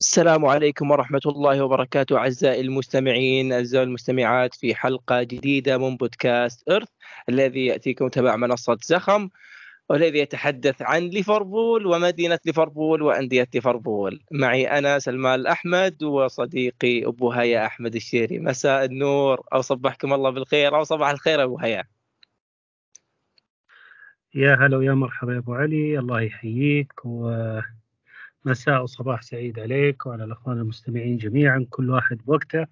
السلام عليكم ورحمة الله وبركاته أعزائي المستمعين أعزائي المستمعات في حلقة جديدة من بودكاست إرث الذي يأتيكم تبع منصة زخم والذي يتحدث عن ليفربول ومدينة ليفربول وأندية ليفربول. معي أنا سلمان الأحمد وصديقي أبو هيا أحمد الشيري. مساء النور. أو صبحكم الله بالخير. أو صباح الخير أبو هيا. يا هلا ويا مرحبا يا أبو علي. الله يحييك و مساء وصباح سعيد عليك وعلى الأخوان المستمعين جميعا كل واحد بوقته.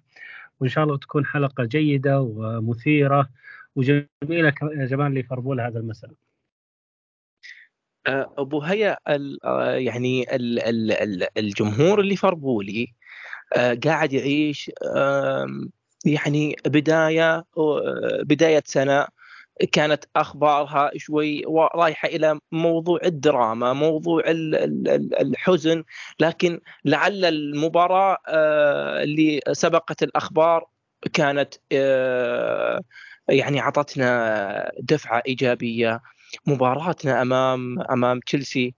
وإن شاء الله تكون حلقة جيدة ومثيرة. وجميلة جمال ليفربول هذا المساء. أه، أبو هيا أه، يعني الجمهور الليفربولي أه، قاعد يعيش يعني بداية بداية سنة كانت أخبارها شوي رايحة إلى موضوع الدراما موضوع الحزن لكن لعل المباراة آه، اللي سبقت الأخبار كانت آه، يعني أعطتنا دفعة إيجابية. مباراتنا أمام أمام تشيلسي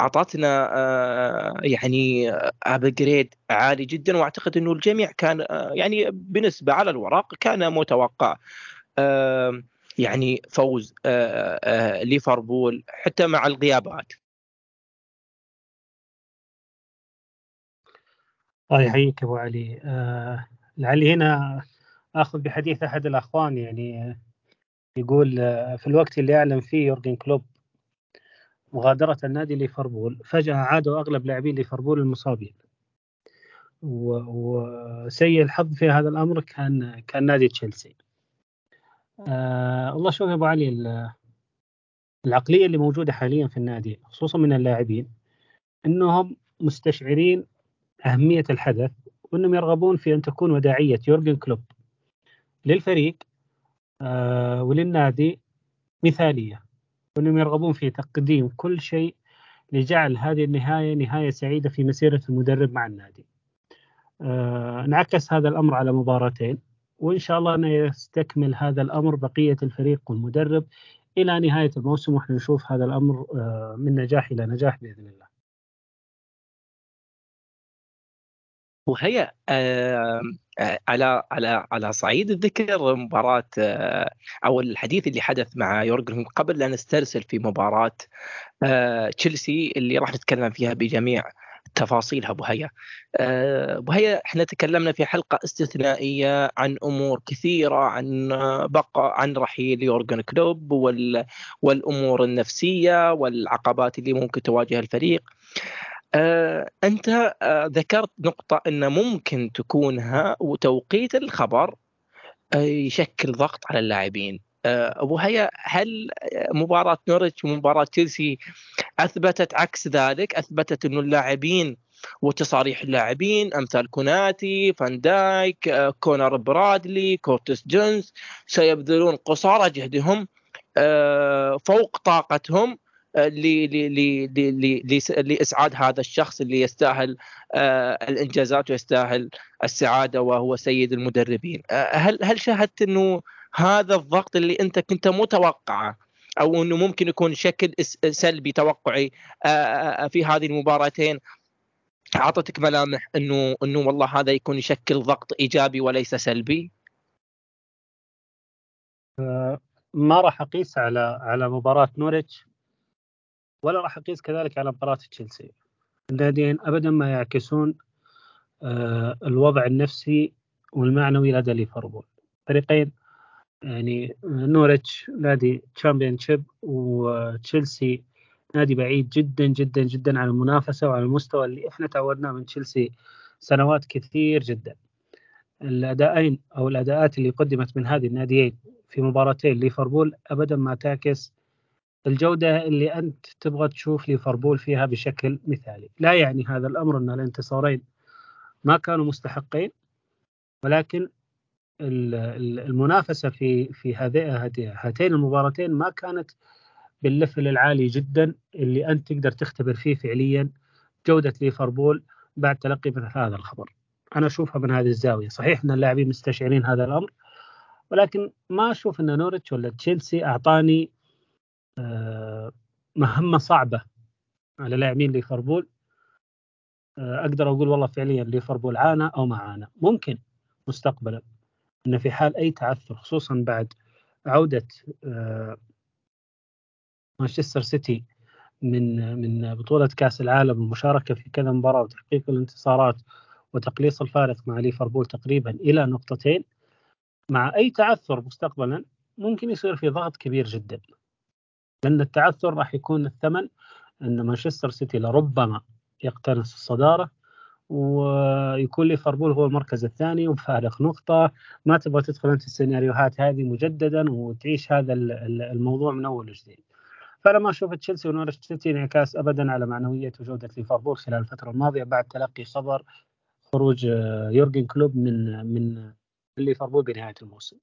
أعطتنا آه، يعني ابجريد عالي جدا وأعتقد إنه الجميع كان يعني بنسبة على الورق كان متوقع. يعني فوز آه، آه، ليفربول حتى مع الغيابات. الله يحييك أبو علي. آه لعلي هنا آخذ بحديث أحد الأخوان يعني يقول آه، في الوقت اللي أعلن فيه يورجن كلوب مغادرة النادي ليفربول فجأة عادوا أغلب لاعبين ليفربول المصابين. وسيء الحظ في هذا الأمر كان كان نادي تشيلسي. آه والله شوف يا أبو علي العقلية اللي موجودة حاليا في النادي خصوصا من اللاعبين إنهم مستشعرين أهمية الحدث وإنهم يرغبون في أن تكون وداعية يورجن كلوب للفريق آه وللنادي مثالية وإنهم يرغبون في تقديم كل شيء لجعل هذه النهاية نهاية سعيدة في مسيرة المدرب مع النادي. آه انعكس هذا الأمر على مباراتين وإن شاء الله أنه يستكمل هذا الأمر بقية الفريق والمدرب إلى نهاية الموسم وإحنا نشوف هذا الأمر آه، من نجاح إلى نجاح بإذن الله. وهي آه على على على صعيد الذكر مباراة آه أو الحديث اللي حدث مع يورجن قبل ان نسترسل في مباراة آه تشيلسي اللي راح نتكلم فيها بجميع تفاصيلها أبو هيا. آه، أبو هيا إحنا تكلمنا في حلقة استثنائية عن أمور كثيرة عن بقى عن رحيل يورجن كلوب وال والأمور النفسية والعقبات اللي ممكن تواجه الفريق. آه، أنت آه، ذكرت نقطة إن ممكن تكونها وتوقيت الخبر يشكل ضغط على اللاعبين. أبو هيا هل مباراة نورتش ومباراة تشيلسي أثبتت عكس ذلك أثبتت إنه اللاعبين وتصاريح اللاعبين أمثال كوناتي فان دايك كونر برادلي كيرتس جونز سيبذلون قصارى جهدهم آه، فوق طاقتهم آه، لإسعاد هذا الشخص اللي يستاهل آه، الإنجازات ويستاهل السعادة وهو سيد المدربين. هل هل شاهدت إنه هذا الضغط اللي أنت كنت متوقعه أو إنه ممكن يكون شكل سلبي توقعي آه، آه، آه، في هذه المباراتين. أعطتك ملامح إنه إنه والله هذا يكون يشكل ضغط إيجابي وليس سلبي؟ ما راح أقيس على على مباراة نوريتش ولا راح أقيس كذلك على مباراة تشيلسي. الناديين ابدا ما يعكسون الوضع النفسي والمعنوي لدى ليفربول. فريقين يعني نوريتش نادي Championship وتشيلسي نادي بعيد جدا جدا جدا عن المنافسة وعن المستوى اللي إحنا تعودناه من تشيلسي سنوات كثير جدا. الأداءين أو الأداءات اللي قدمت من هذه الناديين في مباراتين ليفربول ابدا ما تعكس الجودة اللي أنت تبغى تشوف ليفربول فيها بشكل مثالي، لا يعني هذا الأمر أن الانتصارين ما كانوا مستحقين ولكن المنافسة في في هاتين المباراتين ما كانت بالليفل العالي جدا اللي أنت تقدر تختبر فيه فعليا جودة ليفربول بعد تلقي مثل هذا الخبر. أنا أشوفها من هذه الزاوية، صحيح إن اللاعبين مستشعرين هذا الأمر ولكن ما أشوف إن نورتش ولا تشيلسي أعطاني آه، مهمة صعبة على لاعبين ليفربول. أقدر أقول والله فعليا ليفربول عانى أو ما عانى. ممكن مستقبلا. ان في حال أي تعثر خصوصا بعد عودة مانشستر سيتي من من بطولة كأس العالم والمشاركه في كذا مباراة وتحقيق الانتصارات وتقليص الفارق مع ليفربول تقريبا إلى نقطتين. مع أي تعثر مستقبلا ممكن يصير في ضغط كبير جدا لأن التعثر راح يكون الثمن إن مانشستر سيتي لربما يقتنص الصدارة ويكون ليفربول هو المركز الثاني وبفارق نقطة ما تبغى تدخل أنت السيناريوهات هذه مجددا وتعيش هذا الموضوع من أول وجديد. فأنا ما أشوف تشيلسي ونورش سيتي انعكاس ابدا على معنوية وجودة ليفربول خلال الفترة الماضية بعد تلقي خبر خروج آه، يورجن كلوب من من ليفربول بنهاية الموسم.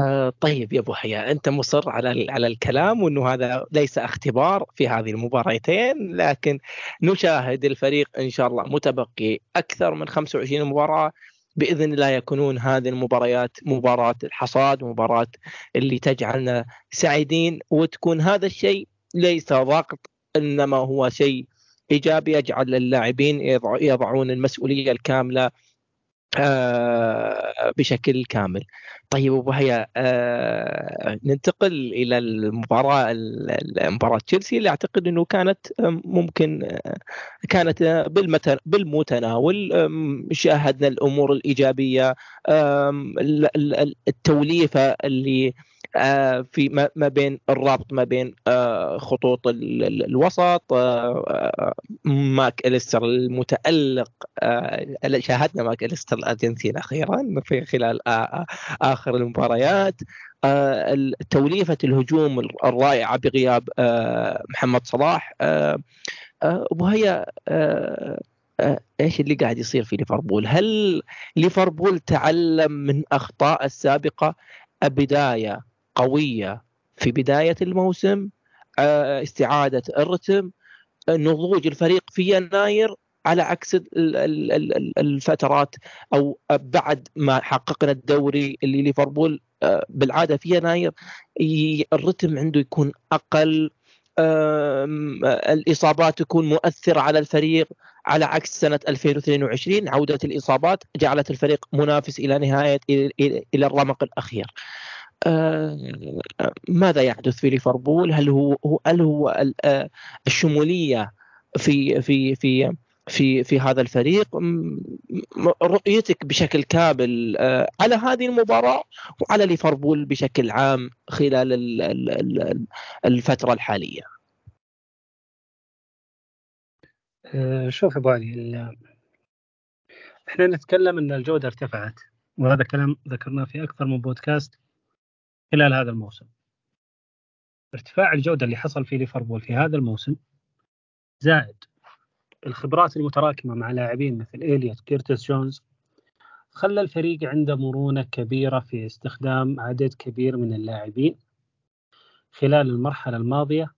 آه، طيب يا أبو حياء أنت مصر على على الكلام وأنه هذا ليس اختبار في هذه المباراتين لكن نشاهد الفريق إن شاء الله متبقي أكثر من 25 مباراة بإذن الله يكونون هذه المباريات مباراة الحصاد مباراة اللي تجعلنا سعيدين وتكون هذا الشيء ليس ضغط إنما هو شيء إيجابي يجعل اللاعبين يضعون المسؤولية الكاملة بشكل كامل. طيب أبو هيا آه ننتقل إلى المباراة مباراه تشيلسي اللي أعتقد إنه كانت ممكن آه، كانت بالمتناول. شاهدنا الأمور الإيجابية التوليفة اللي آه، في ما بين الرابط ما بين آه، خطوط الوسط آه، ماك إليستر المتألق شاهدنا ماك إليستر الأرجنتين أخيرا في خلال آخر المباريات توليفة الهجوم الرائعة بغياب محمد صلاح أبو هيا إيش اللي قاعد يصير في ليفربول؟ هل ليفربول تعلم من أخطاء السابقة؟ بدايه قوية في بداية الموسم آه، استعادة الرتم نضوج الفريق في يناير على عكس الفترات أو بعد ما حققنا الدوري اللي ليفربول آه، بالعادة في يناير الرتم عنده يكون أقل الإصابات تكون مؤثرة على الفريق على عكس سنة 2022 عودة الإصابات جعلت الفريق منافس إلى نهاية إلى الرمق الأخير. آه، ماذا يحدث في ليفربول؟ هل هو هل هو آه، الشمولية في في في في في هذا الفريق رؤيتك بشكل كامل آه، على هذه المباراة وعلى ليفربول بشكل عام خلال الفترة الحالية. شوف ابو علي إحنا نتكلم إن الجودة ارتفعت وهذا كلام ذكرناه في أكثر من بودكاست خلال هذا الموسم. ارتفاع الجودة اللي حصل في ليفربول في هذا الموسم زائد الخبرات المتراكمة مع لاعبين مثل إيليوت كيرتس جونز خلى الفريق عنده مرونة كبيرة في استخدام عدد كبير من اللاعبين. خلال المرحلة الماضية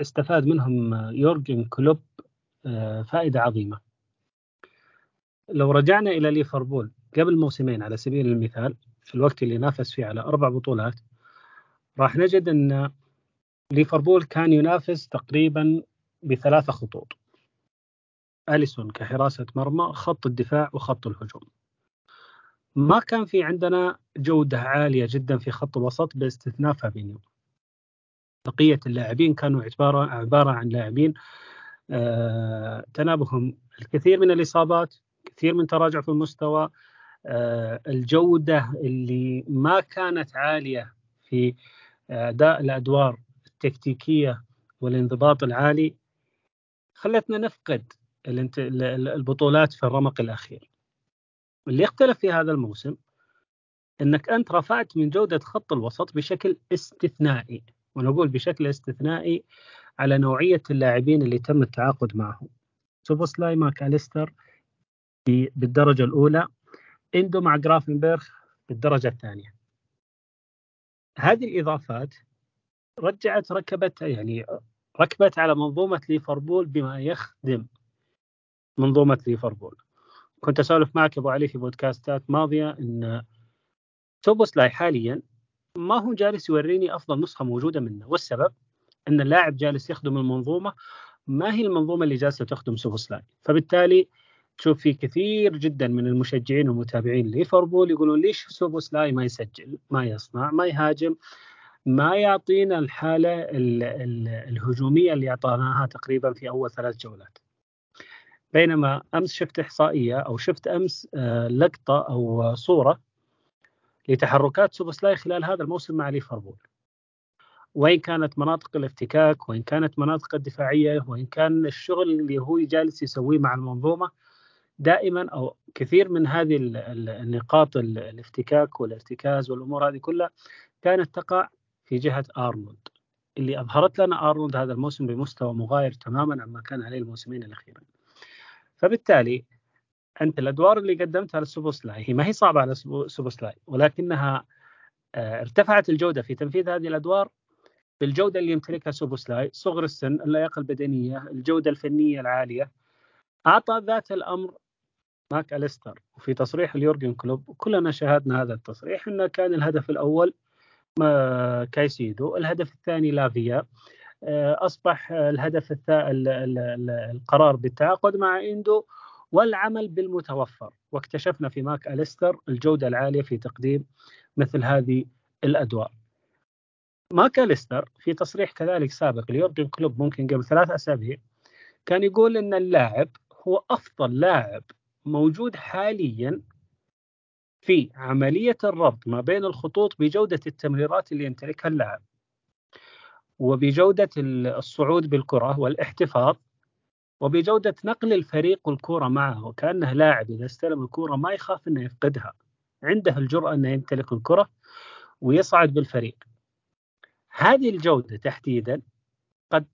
استفاد منهم يورجن كلوب آه، فائدة عظيمة. لو رجعنا إلى ليفربول قبل موسمين على سبيل المثال في الوقت اللي نافس فيه على أربع بطولات راح نجد أن ليفربول كان ينافس تقريبا بثلاثة خطوط. أليسون كحراسة مرمى خط الدفاع وخط الهجوم. ما كان في عندنا جودة عالية جدا في خط الوسط باستثناء فابينيو. بقية اللاعبين كانوا عبارة عبارة عن لاعبين آه تنابهم الكثير من الإصابات كثير من تراجع في المستوى الجودة اللي ما كانت عالية في أداء الأدوار التكتيكية والانضباط العالي خلتنا نفقد البطولات في الرمق الأخير. اللي يختلف في هذا الموسم إنك أنت رفعت من جودة خط الوسط بشكل استثنائي ونقول بشكل استثنائي على نوعية اللاعبين اللي تم التعاقد معهم. سوبوسلاي ماك أليستر بالدرجة الأولى إندو مع جرافنبرغ بالدرجة الثانية. هذه الإضافات رجعت ركبت يعني ركبت على منظومة ليفربول بما يخدم منظومة ليفربول. كنت أسولف معك أبو علي في بودكاستات ماضية أن سوبوسلاي حاليا ما هو جالس يوريني أفضل نسخة موجودة منه والسبب أن اللاعب جالس يخدم المنظومة ما هي المنظومة اللي جالسة تخدم سوبوسلاي فبالتالي تشوف في كثير جدا من المشجعين والمتابعين ليفربول يقولون ليش سوبوسلاي ما يسجل ما يصنع ما يهاجم ما يعطينا الحالة ال ال الهجومية اللي اعطيناها تقريبا في أول ثلاث جولات. بينما أمس شفت إحصائية أو شفت أمس آه، لقطة أو صورة لتحركات سوبوسلاي خلال هذا الموسم مع ليفربول. وين كانت مناطق الافتكاك؟ وين كانت مناطق الدفاعية؟ وين كان الشغل اللي هو جالس يسويه مع المنظومة؟ دائما أو كثير من هذه النقاط الافتكاك والارتكاز والأمور هذه كلها كانت تقع في جهة أرنولد اللي أظهرت لنا أرنولد هذا الموسم بمستوى مغاير تماما عما كان عليه الموسمين الأخيرين. فبالتالي أنت الأدوار اللي قدمتها للسوبوسلاي هي ما هي صعبة على سوبوسلاي ولكنها آه، ارتفعت الجودة في تنفيذ هذه الأدوار بالجودة اللي يمتلكها سوبوسلاي، صغر السن، اللياقة البدنية، الجودة الفنية العالية. أعطى ذات الأمر ماك أليستر وفي تصريح ليورجن كلوب كلنا شاهدنا هذا التصريح إنه كان الهدف الأول كايسيدو الهدف الثاني لافيا. آه، أصبح الهدف القرار بالتعاقد مع إندو والعمل بالمتوفر. واكتشفنا في ماك أليستر الجودة العالية في تقديم مثل هذه الأدوار. ماك أليستر في تصريح كذلك سابق ليورجن كلوب ممكن قبل ثلاث أسابيع كان يقول إن اللاعب هو أفضل لاعب موجود حاليا في عملية الربط ما بين الخطوط بجودة التمريرات اللي يمتلكها اللاعب وبجودة الصعود بالكرة والاحتفاظ وبجودة نقل الفريق والكرة معه كأنه لاعب إذا استلم الكرة ما يخاف أنه يفقدها. عنده الجرأة أنه يمتلك الكرة ويصعد بالفريق. هذه الجودة تحديدا قد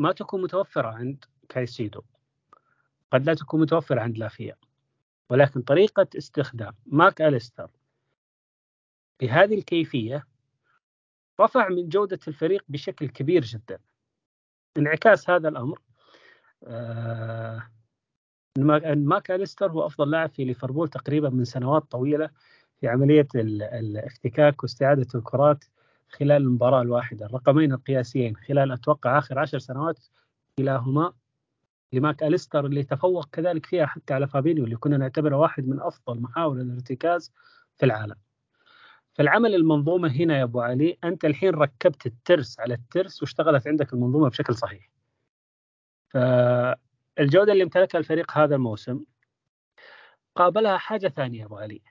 ما تكون متوفرة عند كايسيدو. قد لا تكون متوفرة عند لافيا. ولكن طريقة استخدام ماك أليستر بهذه الكيفية رفع من جودة الفريق بشكل كبير جدا. انعكاس هذا الأمر آه ماك أليستر هو أفضل لاعب في ليفربول تقريبا من سنوات طويلة في عملية الافتكاك واستعادة الكرات خلال المباراة الواحدة. الرقمين القياسيين خلال أتوقع آخر عشر سنوات كلاهما لماك أليستر اللي تفوق كذلك فيها حتى على فابينيو اللي كنا نعتبره واحد من أفضل محاور الارتكاز في العالم. فالعمل المنظومة هنا يا أبو علي أنت الحين ركبت الترس على الترس واشتغلت عندك المنظومة بشكل صحيح. فالجودة اللي امتلكها الفريق هذا الموسم قابلها حاجة ثانية أبو علي.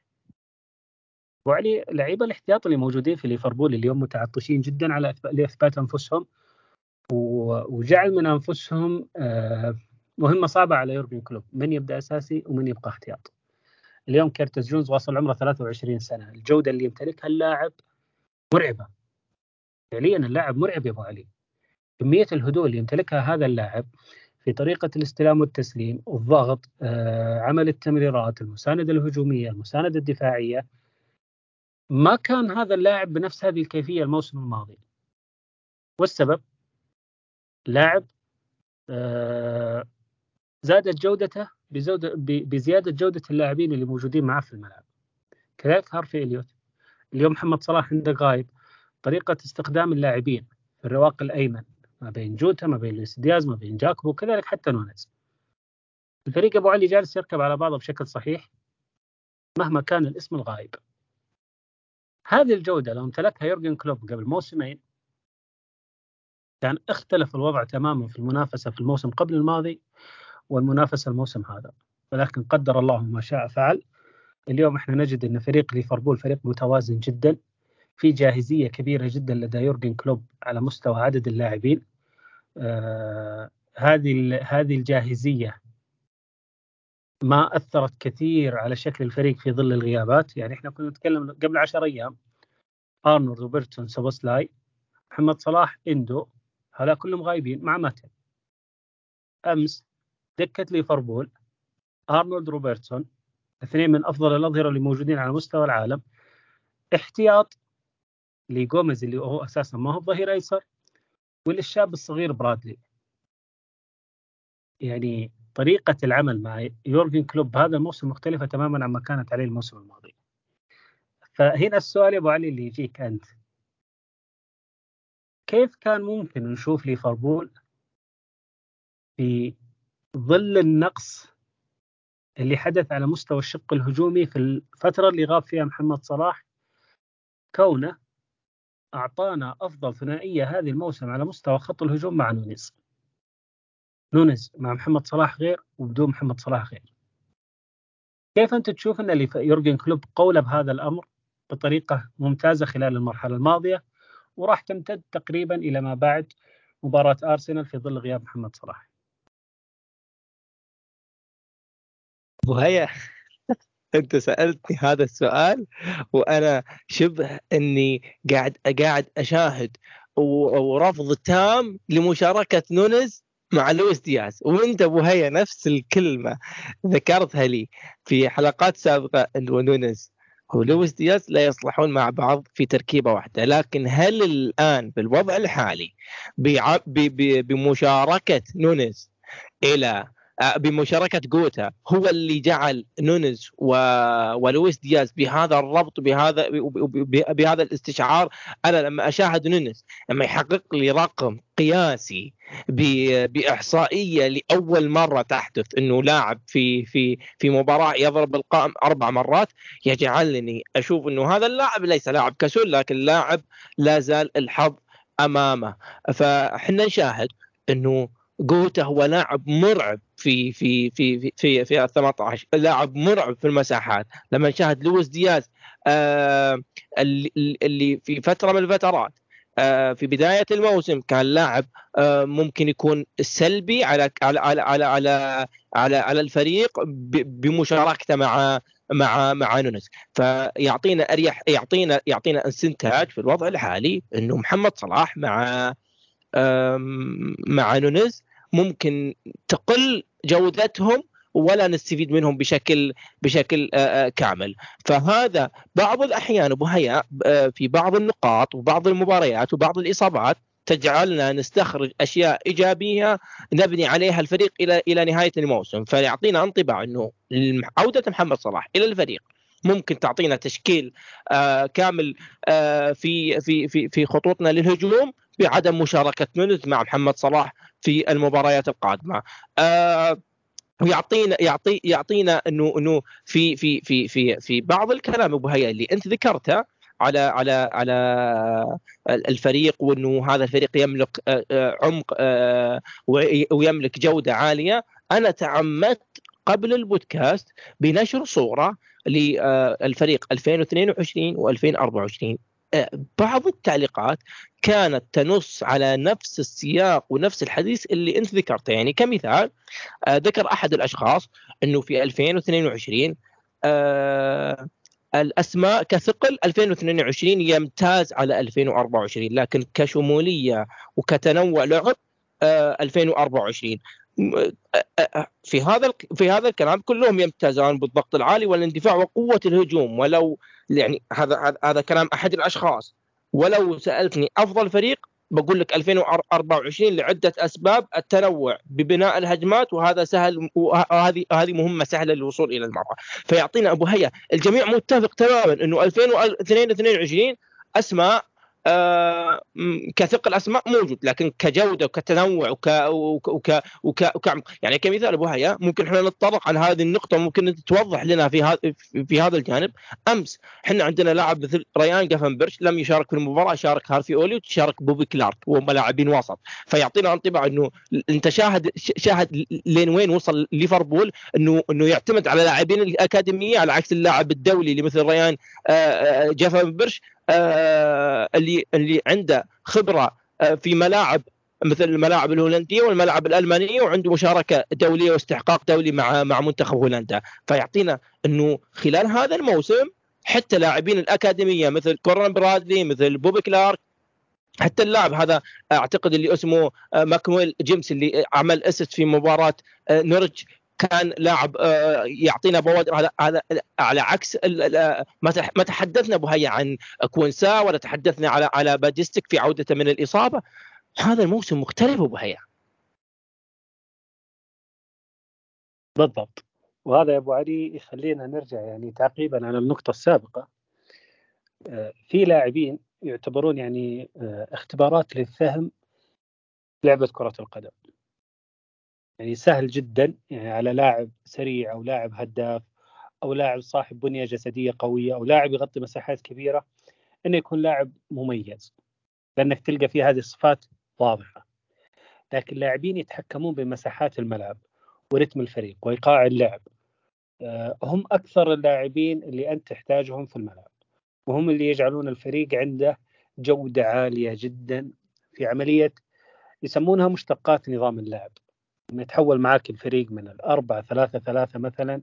أبو علي لعيبة الاحتياط اللي موجودين في ليفربول اليوم متعطشين جدا على لإثبات أنفسهم وجعل من أنفسهم آه، مهمة صعبة على يورجن كلوب من يبدأ أساسي ومن يبقى احتياط. اليوم كيرتس جونز وصل عمره 23 سنة الجودة اللي يمتلكها اللاعب مرعبة. فعليا اللاعب مرعب يا أبو علي. كمية الهدوء اللي يمتلكها هذا اللاعب في طريقة الاستلام والتسليم الضغط آه، عمل التمريرات المساندة الهجومية المساندة الدفاعية ما كان هذا اللاعب بنفس هذه الكيفية الموسم الماضي. والسبب؟ لاعب آه، زادت جودته بزودة بزيادة جودة اللاعبين اللي موجودين معه في الملعب. كذلك هارفي إليوت. اليوم محمد صلاح عنده غايب طريقة استخدام اللاعبين في الرواق الأيمن ما بين جوتا ما بين لويس دياز ما بين جاكبو وكذلك حتى نونيز. الفريق أبو علي جالس يركب على بعضه بشكل صحيح مهما كان الاسم الغايب. هذه الجودة لو امتلكها يورجن كلوب قبل موسمين كان اختلف الوضع تماما في المنافسة في الموسم قبل الماضي والمنافسة الموسم هذا. ولكن قدر الله ما شاء فعل. اليوم إحنا نجد إن فريق ليفربول فريق متوازن جدا. في جاهزية كبيرة جدا لدى يورجن كلوب على مستوى عدد اللاعبين. آه هذه هذه الجاهزية ما أثرت كثير على شكل الفريق في ظل الغيابات. يعني إحنا كنا نتكلم قبل 10 أيام. أرنولد روبرتسون سوبوسلاي محمد صلاح إندو هؤلاء كلهم غايبين مع ماتيب. أمس دكة ليفربول أرنولد روبرتسون اثنين من أفضل الأظهرة اللي موجودين على مستوى العالم. احتياط لجوميز اللي هو أساسا ما هو ظهير ايسر وللشاب الصغير برادلي. يعني طريقة العمل مع يورجن كلوب هذا الموسم مختلفة تماما عما كانت عليه الموسم الماضي. فهنا السؤال يا أبو علي اللي يجيك أنت. كيف كان ممكن نشوف ليفربول في ظل النقص اللي حدث على مستوى الشق الهجومي في الفترة اللي غاب فيها محمد صلاح. كونه أعطانا أفضل ثنائية هذه الموسم على مستوى خط الهجوم مع نونيز. نونيز مع محمد صلاح غير وبدون محمد صلاح غير. كيف أنت تشوف أن اللي يورجن كلوب قول بهذا الأمر بطريقة ممتازة خلال المرحلة الماضية؟ وراح تمتد تقريبا إلى ما بعد مباراة أرسنال في ظل غياب محمد صلاح. وهي انت سألتني هذا السؤال وأنا شبه إني قاعد قاعد أشاهد ورفض تام لمشاركة نونز مع لويس دياز. وأنت أبو هيا نفس الكلمة ذكرتها لي في حلقات سابقة انه نونيز ولويس دياز لا يصلحون مع بعض في تركيبة واحدة. لكن هل الآن في الوضع الحالي بمشاركة نونيز إلى بمشاركة جوتا هو اللي جعل نونيز و... ولويس دياز بهذا الربط بهذا بهذا الاستشعار أنا لما أشاهد نونز لما يحقق لي رقم قياسي. بإحصائية لأول مرة تحدث إنه لاعب في في في مباراة يضرب القائم أربع مرات يجعلني أشوف إنه هذا اللاعب ليس لاعب كسول لكن لاعب لا زال الحظ أمامه فاحنا نشاهد إنه جوتا هو لاعب مرعب في في في في في, في 18 لاعب مرعب في المساحات. لما نشاهد لويس دياز آه اللي في فترة من الفترات آه في بداية الموسم كان لاعب آه ممكن يكون سلبي على على على على على, على, على الفريق بمشاركته مع مع مع نونس فيعطينا أريح يعطينا يعطينا استنتاج في الوضع الحالي إنه محمد صلاح مع مع نونز ممكن تقل جودتهم ولا نستفيد منهم بشكل بشكل كامل. فهذا بعض الأحيان أبو هيا في بعض النقاط وبعض المباريات وبعض الإصابات تجعلنا نستخرج أشياء إيجابية نبني عليها الفريق إلى إلى نهاية الموسم. فيعطينا انطباع إنه عودة محمد صلاح إلى الفريق ممكن تعطينا تشكيل آه كامل آه في في في في خطوطنا للهجوم بعدم مشاركة نونز مع محمد صلاح في المباريات القادمة. آه ويعطينا يعطي يعطينا انه إنه في في في في في بعض الكلام أبو هيا اللي أنت ذكرته على على على الفريق وإنه هذا الفريق يملك آه، آه، عمق آه، ويملك جودة عالية. أنا تعمدت قبل البودكاست بنشر صورة للفريق 2022 و2024 بعض التعليقات كانت تنص على نفس السياق ونفس الحديث اللي أنت ذكرته. يعني كمثال آه، ذكر أحد الأشخاص إنه في 2022 آه الأسماء كثقل 2022 يمتاز على 2024 لكن كشمولية وكتنوع لعب آه 2024 في هذا في هذا الكلام كلهم يمتازون بالضغط العالي والاندفاع وقوة الهجوم. ولو يعني هذا هذا كلام أحد الأشخاص. ولو سألتني أفضل فريق بقول لك 2024 لعدة أسباب التنوع ببناء الهجمات وهذا سهل وهذه هذه مهمة سهلة للوصول إلى المرمى. فيعطينا أبو هيا. الجميع متفق تماما إنه 2022 أسماء كثقل اسماء موجود لكن كجودة وكتنوع وك وك وك وك يعني كمثال أبو هيا ممكن إحنا نتطرق على هذه النقطة ممكن توضح لنا في هذا في هذا الجانب. أمس إحنا عندنا لاعب مثل ريان جافنبرش لم يشارك في المباراة شارك هارفي اولي وشارك بوبي كلارك وهم لاعبين وسط. فيعطينا انطباع إنه أنت شاهد شاهد لين وين وصل ليفربول إنه إنه يعتمد على لاعبين الأكاديمية على عكس اللاعب الدولي اللي مثل ريان آه، آه، جافنبرش. آه، اللي اللي عنده خبرة آه، في ملاعب مثل الملاعب الهولندية والملاعب الألمانية وعنده مشاركة دولية واستحقاق دولي مع مع منتخب هولندا. فيعطينا إنه خلال هذا الموسم حتى لاعبين الأكاديمية مثل كونور برادلي مثل بوبي كلارك حتى اللاعب هذا أعتقد اللي اسمه آه، ماكونيل جيمس اللي عمل assist في مباراة نورويتش كان لاعب آه، يعطينا بوادر. على على على عكس ما تحدثنا بهي عن كوينسا ولا تحدثنا على على بايستيتش في عودته من الإصابة. هذا الموسم مختلف بهي بالضبط. وهذا يا أبو علي يخلينا نرجع يعني تعقيبا على النقطة السابقة. آه، في لاعبين يعتبرون يعني آه، اختبارات للفهم لعبة كرة القدم. يعني سهل جدا يعني على لاعب سريع أو لاعب هداف أو لاعب صاحب بنية جسدية قوية أو لاعب يغطي مساحات كبيرة إنه يكون لاعب مميز لأنك تلقى فيه هذه الصفات واضحة. لكن لاعبين يتحكمون بمساحات الملعب ورتم الفريق وإيقاع اللعب آه، هم أكثر اللاعبين اللي أنت تحتاجهم في الملعب وهم اللي يجعلون الفريق عنده جودة عالية جدا في عملية يسمونها مشتقات نظام اللعب. إنه يتحول معك الفريق من الأربعة ثلاثة ثلاثة مثلا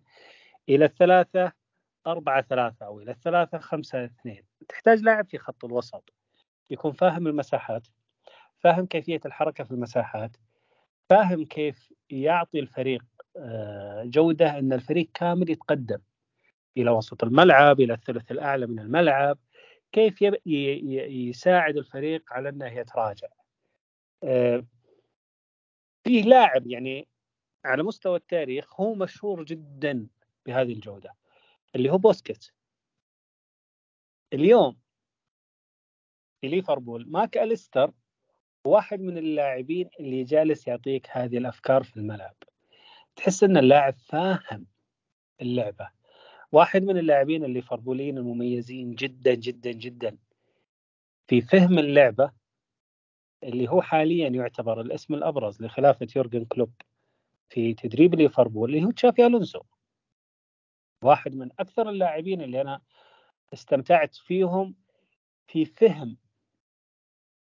إلى الثلاثة أربعة ثلاثة أو إلى الثلاثة خمسة اثنين. تحتاج لاعب في خط الوسط. يكون فاهم المساحات فاهم كيفية الحركة في المساحات فاهم كيف يعطي الفريق آه، جودة أن الفريق كامل يتقدم إلى وسط الملعب إلى الثلث الأعلى من الملعب. كيف يساعد الفريق على أنه يتراجع. آه، في لاعب يعني على مستوى التاريخ هو مشهور جدا بهذه الجودة اللي هو بوسكيت اليوم في ليفربول ماك أليستر واحد من اللاعبين اللي جالس يعطيك هذه الأفكار في الملعب. تحس إن اللاعب فاهم اللعبة. واحد من اللاعبين الليفربوليين المميزين جدا جدا جدا في فهم اللعبة اللي هو حاليا يعتبر الاسم الأبرز لخلافة يورجن كلوب في تدريب ليفربول اللي هو تشافي ألونسو. واحد من أكثر اللاعبين اللي أنا استمتعت فيهم في فهم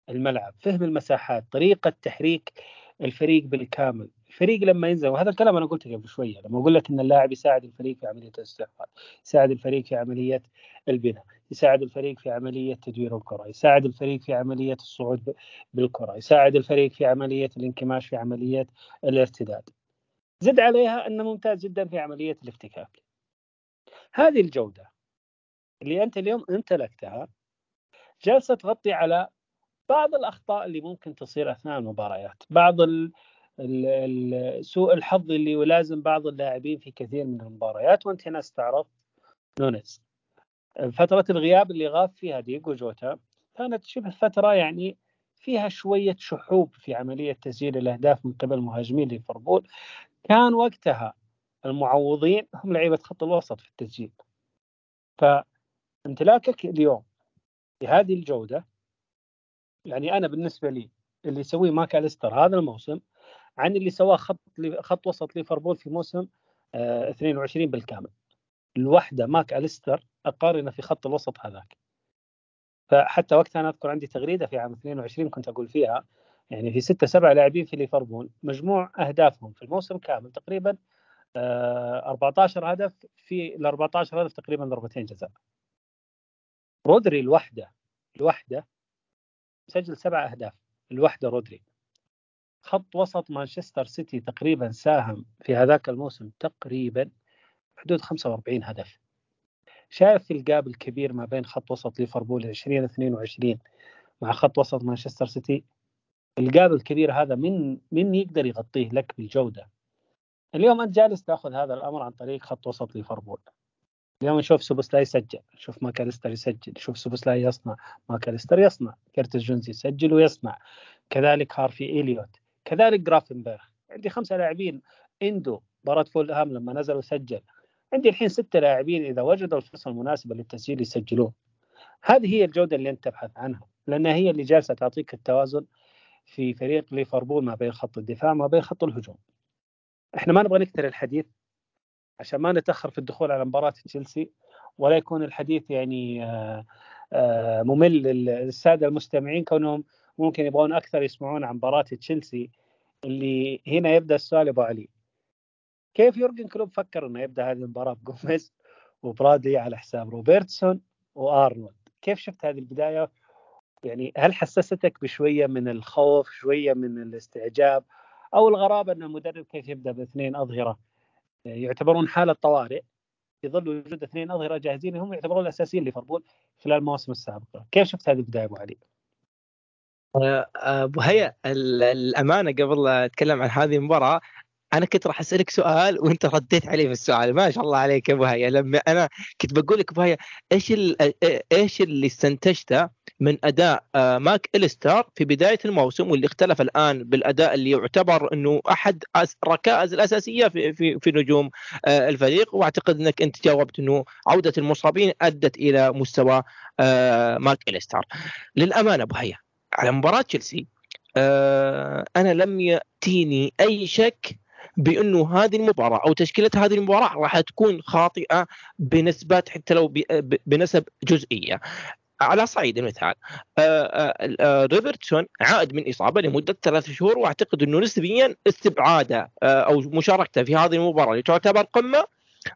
الملعب فهم المساحات طريقة تحريك الفريق بالكامل. الفريق لما ينزل وهذا الكلام أنا قلته قبل شوية لما أقول لك إن اللاعب يساعد الفريق في عملية الاستحواذ يساعد الفريق في عملية البناء يساعد الفريق في عملية تدوير الكرة يساعد الفريق في عملية الصعود بالكرة يساعد الفريق في عملية الانكماش في عملية الارتداد. زد عليها إنه ممتاز جدا في عملية الافتكاك. هذه الجودة اللي أنت اليوم امتلكتها جالسة تغطي على بعض الأخطاء اللي ممكن تصير أثناء المباريات بعض ال سوء الحظ اللي يلازم بعض اللاعبين في كثير من المباريات وأنت هنا استعرضت نونيز. فترة الغياب اللي غاب فيها ديجو جوتا كانت شبه فترة يعني فيها شوية شحوب في عملية تسجيل الأهداف من قبل مهاجمين ليفربول. كان وقتها المعوضين هم لعيبة خط الوسط في التسجيل. فامتلاكك اليوم بهذه الجودة يعني أنا بالنسبة لي اللي يسويه ماك أليستر هذا الموسم عن اللي سواه خط خط وسط ليفربول في موسم 22 آه، بالكامل. الوحدة ماك أليستر أقارنه في خط الوسط هذاك. فحتى وقتها أنا أذكر عندي تغريدة في عام 22 كنت أقول فيها يعني في ستة سبعة لاعبين في ليفربول مجموع أهدافهم في الموسم كامل تقريبا 14 آه، هدف في ال 14 هدف تقريبا ضربتين جزاء. رودري الوحدة الوحدة سجل سبع أهداف الوحدة رودري. خط وسط مانشستر سيتي تقريبا ساهم في هذاك الموسم تقريبا حدود 45 هدف. شايف ال gap الكبير ما بين خط وسط ليفربول 2022 مع خط وسط مانشستر سيتي؟ ال gap الكبير هذا من من يقدر يغطيه لك بالجودة؟ اليوم أنت جالس تأخذ هذا الأمر عن طريق خط وسط ليفربول. اليوم نشوف سوبوسلاي يسجل نشوف ماكاليستر يسجل نشوف سوبوسلاي يصنع ماكاليستر يصنع كرتس جونز يسجل ويصنع. كذلك هارفي إليوت كذلك جرافنبرغ. عندي خمسة لاعبين. إندو مباراة فولهام لما نزل وسجل عندي الحين ستة لاعبين إذا وجدوا الفرصة المناسبة للتسجيل يسجلون. هذه هي الجودة اللي أنت تبحث عنها لأنها هي اللي جالسة تعطيك التوازن في فريق ليفربول ما بين خط الدفاع ما بين خط الهجوم. إحنا ما نبغى نكثر الحديث عشان ما نتأخر في الدخول على مباراة تشيلسي ولا يكون الحديث يعني آه، آه، ممل للسادة المستمعين كونهم ممكن يبغون أكثر يسمعون عن مباراة تشيلسي اللي هنا يبدأ السؤال أبو علي. كيف يورجن كلوب فكر إنه يبدأ هذه المباراة بجوميز وبرادلي على حساب روبرتسون وأرنولد؟ كيف شفت هذه البداية؟ يعني هل حسستك بشوية من الخوف شوية من الاستعجاب أو الغرابة إن المدرب كيف يبدأ باثنين أظهرة؟ يعتبرون حالة طوارئ. في ظل وجود اثنين أظهرة جاهزين هم يعتبرون الأساسيين ليفربول خلال المواسم السابقة، كيف شفت هذه البداية أبو علي؟ آه، ابو هيا الأمانة قبل أتكلم عن هذه المباراة أنا كنت راح أسألك سؤال وأنت رديت علي في السؤال. ما شاء الله عليك يا أبو هيا. لما أنا كنت بقول لك أبو هيا إيش إيش اللي استنتجته من أداء آه، ماك الستار في بداية الموسم واللي اختلف الآن بالأداء اللي يعتبر إنه أحد الركائز الأساسية في في في نجوم آه، الفريق. وأعتقد إنك أنت جاوبت إنه عودة المصابين أدت إلى مستوى ماك أليستر للأمانة أبو هيا على مباراة تشيلسي أنا لم يأتيني أي شك بأنه هذه المباراة أو تشكيلة هذه المباراة راح تكون خاطئة بنسبات حتى لو بنسب جزئية. على صعيد المثال آه، آه، آه، روبرتسون عائد من إصابة لمدة ثلاث شهور وأعتقد أنه نسبيا استبعاده أو مشاركته في هذه المباراة اللي تعتبر قمة.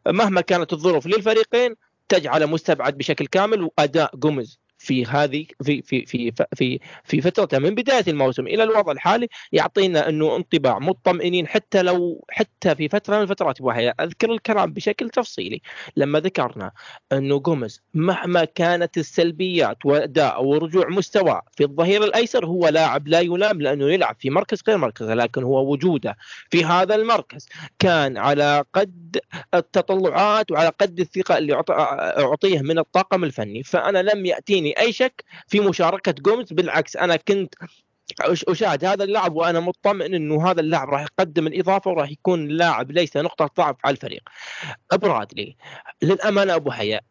مهما كانت الظروف للفريقين تجعله مستبعد بشكل كامل وأداء جوميز. في هذه في في في في في فترته من بداية الموسم إلى الوضع الحالي يعطينا إنه انطباع مطمئنين حتى لو حتى في فترة من الفترات وهي أذكر الكلام بشكل تفصيلي. لما ذكرنا إنه جوميز مهما كانت السلبيات وأداء ورجوع مستوى في الظهير الأيسر هو لاعب لا يلام لأنه يلعب في مركز غير مركزه لكن هو وجوده في هذا المركز كان على قد التطلعات وعلى قد الثقة اللي أعطيه من الطاقم الفني. فأنا لم يأتيني أي شك في مشاركة جومز بالعكس أنا كنت أشاهد هذا اللاعب وأنا مطمئن إنه هذا اللاعب راح يقدم الإضافة وراح يكون لاعب ليس نقطة ضعف على الفريق. برادلي للأمانة أبو حياء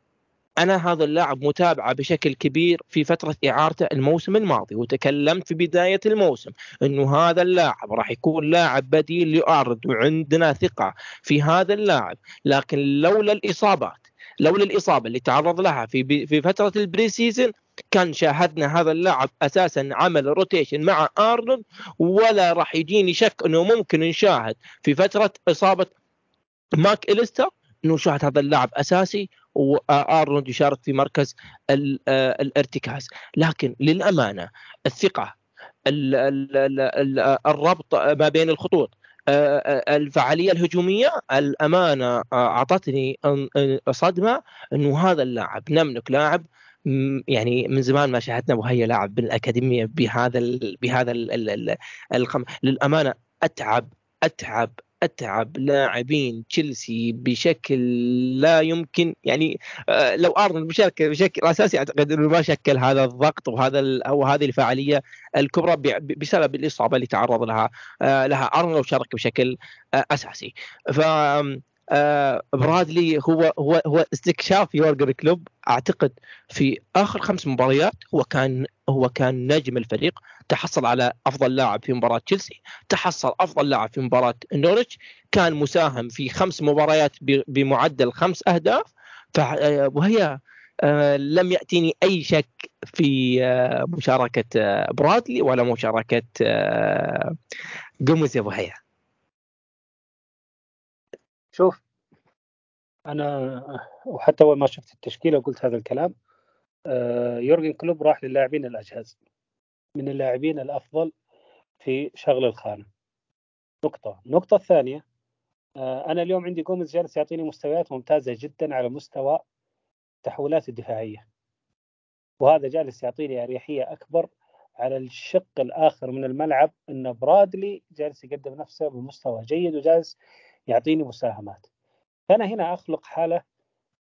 أنا هذا اللاعب متابعة بشكل كبير في فترة إعارته الموسم الماضي وتكلمت في بداية الموسم إنه هذا اللاعب راح يكون لاعب بديل لأرنولد وعندنا ثقة في هذا اللاعب لكن لولا الإصابات لولا الاصابه اللي تعرض لها في في فترة ال pre-season كان شاهدنا هذا اللاعب أساسا عمل rotation مع أرنولد ولا راح يجيني شك إنه ممكن نشاهد في فترة إصابة ماك إليستر. انه نشاهد هذا اللاعب أساسي وأرنولد يشارك في مركز الارتكاز. لكن للأمانة الثقة الربط ما بين الخطوط آه، آه، الفعالية الهجومية الأمانة آه، أعطتني صدمة إنه هذا اللاعب نملك لاعب يعني من زمان ما شاهدنا وهي لاعب بالأكاديمية بهذا ال بهذا ال الخم للأمانة أتعب أتعب أتعب لاعبين تشيلسي بشكل لا يمكن. يعني آه، لو أرنولد بشكل بشكل أساسي أعتقد إنه ما شكل هذا الضغط وهذا أو هذه الفعالية الكبرى بسبب الإصابة اللي تعرض لها آه، لها أرنولد وشارك بشكل آه، أساسي. ف برادلي هو هو هو استكشاف يورجن كلوب أعتقد في آخر خمس مباريات هو كان هو كان نجم الفريق. تحصل على أفضل لاعب في مباراة تشيلسي. تحصل أفضل لاعب في مباراة نورتش كان مساهم في خمس مباريات بمعدل خمس أهداف. وهي آه، لم يأتيني أي شك في آه، مشاركة آه، برادلي ولا مشاركة جوميز يا ابو شوف أنا وحتى أول ما شفت التشكيلة وقلت هذا الكلام يورجن كلوب راح للاعبين الأجهز من اللاعبين الأفضل في شغل الخانة. نقطة. النقطة الثانية آه، أنا اليوم عندي جوميز جالس يعطيني مستويات ممتازة جدا على مستوى التحولات الدفاعية. وهذا جالس يعطيني أريحية أكبر على الشق الآخر من الملعب إن برادلي جالس يقدم نفسه بمستوى جيد وجالس يعطيني مساهمات. فأنا هنا أخلق حالة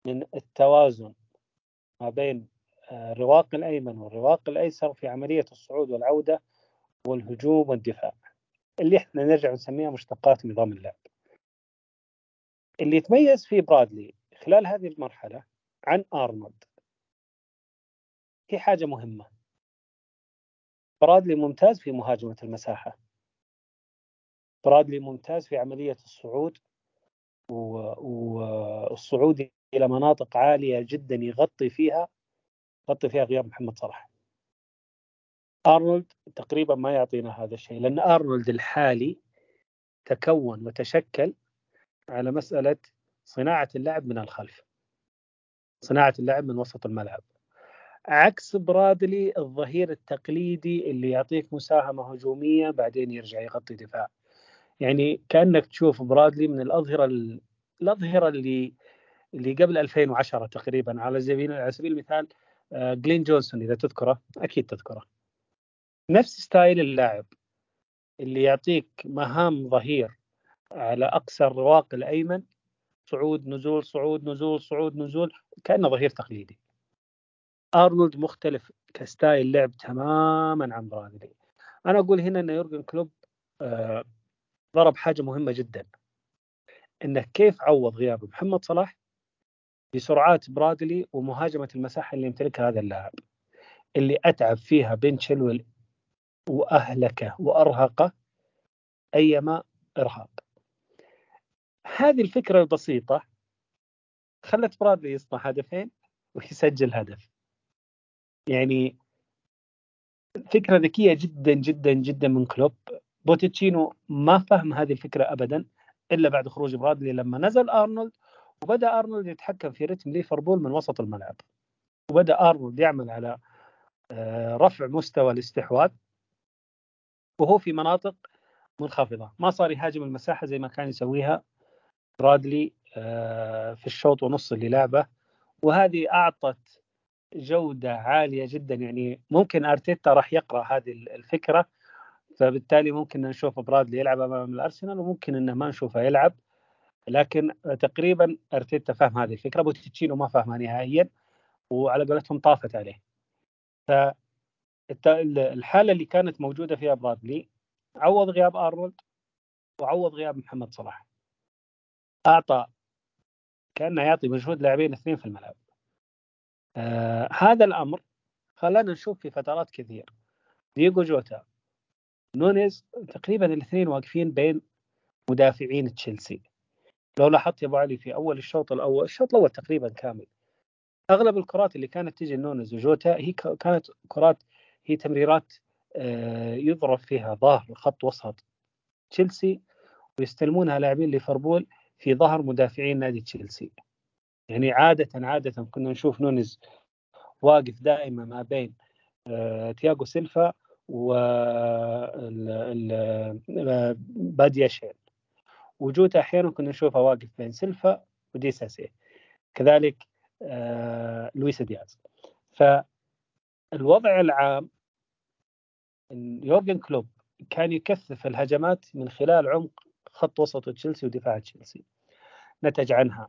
من التوازن ما بين الرواق الأيمن والرواق الأيسر في عملية الصعود والعودة والهجوم والدفاع. اللي إحنا نرجع نسميها مشتقات نظام اللعب. اللي يتميز فيه برادلي خلال هذه المرحلة عن أرنولد. في حاجة مهمة. برادلي ممتاز في مهاجمة المساحة. برادلي ممتاز في عملية الصعود والصعود إلى مناطق عالية جدا يغطي فيها غطي فيها غياب محمد صلاح. أرنولد تقريبا ما يعطينا هذا الشيء لأن أرنولد الحالي تكون وتشكل على مسألة صناعة اللعب من الخلف صناعة اللعب من وسط الملعب. عكس برادلي الظهير التقليدي اللي يعطيك مساهمة هجومية بعدين يرجع يغطي دفاع. يعني كأنك تشوف برادلي من الأظهرة الأظهرة اللي اللي قبل 2010 تقريبا على سبيل على سبيل المثال آه، جلين جونسون إذا تذكره. أكيد تذكره. نفس style اللاعب اللي يعطيك مهام ظهير على أقصى الرواق الأيمن صعود نزول صعود نزول صعود نزول كأنه ظهير تقليدي. أرنولد مختلف ك style لعب تماما عن برادلي. أنا أقول هنا ان يورجن كلوب آه ضرب حاجة مهمة جدا. إنه كيف عوض غياب محمد صلاح بسرعات برادلي ومهاجمة المساحة اللي يمتلكها هذا اللاعب اللي أتعب فيها بن تشيلويل واهلكه وأرهقه ايما إرهاق. هذه الفكرة البسيطة خلت برادلي يصنع هدفين ويسجل هدف. يعني فكرة ذكية جدا جدا جدا من كلوب. بوتشيتينو ما فهم هذه الفكرة ابدا إلا بعد خروج برادلي لما نزل أرنولد وبدأ أرنولد يتحكم في rhythm ليفربول من وسط الملعب. وبدأ أرنولد يعمل على آه، رفع مستوى الاستحواذ وهو في مناطق منخفضة. ما صار يهاجم المساحة زي ما كان يسويها برادلي آه، في الشوط ونص اللي لعبه. وهذه أعطت جودة عالية جدا. يعني ممكن أرتيتا راح يقرأ هذه الفكرة فبالتالي ممكن نشوف برادلي يلعب أمام الأرسنال وممكن إنه ما نشوفه يلعب. لكن تقريبا أرتيتا فهم هذه الفكرة بوتشينو ما فهمها نهائيا وعلى قولتهم طافت عليه. فالحاله اللي كانت موجودة فيها برادلي عوض غياب أرنولد وعوض غياب محمد صلاح. أعطى كأنه يعطي مجهود لاعبين اثنين في الملعب. آه هذا الأمر خلانا نشوف في فترات كثير دييغو جوتا نونيز تقريبا الاثنين واقفين بين مدافعين تشيلسي. لو لاحظت يا أبو علي في أول الشوط الأول الشوط الأول تقريبا كامل. أغلب الكرات اللي كانت تجي نونز وجوتا هي كانت كرات هي تمريرات آه، يضرب فيها ظهر خط وسط تشيلسي ويستلمونها لاعبين ليفربول في ظهر مدافعين نادي تشيلسي. يعني عادة عادة كنا نشوف نونز واقف دائما ما بين آه، تياغو سيلفا وباديا شيل وجوتا أحيانا كنا نشوفه واقف بين سيلفا وديساسي. كذلك آه، لويس دياز. فالوضع العام يورجن كلوب كان يكثف الهجمات من خلال عمق خط وسط تشيلسي ودفاع تشيلسي. نتج عنها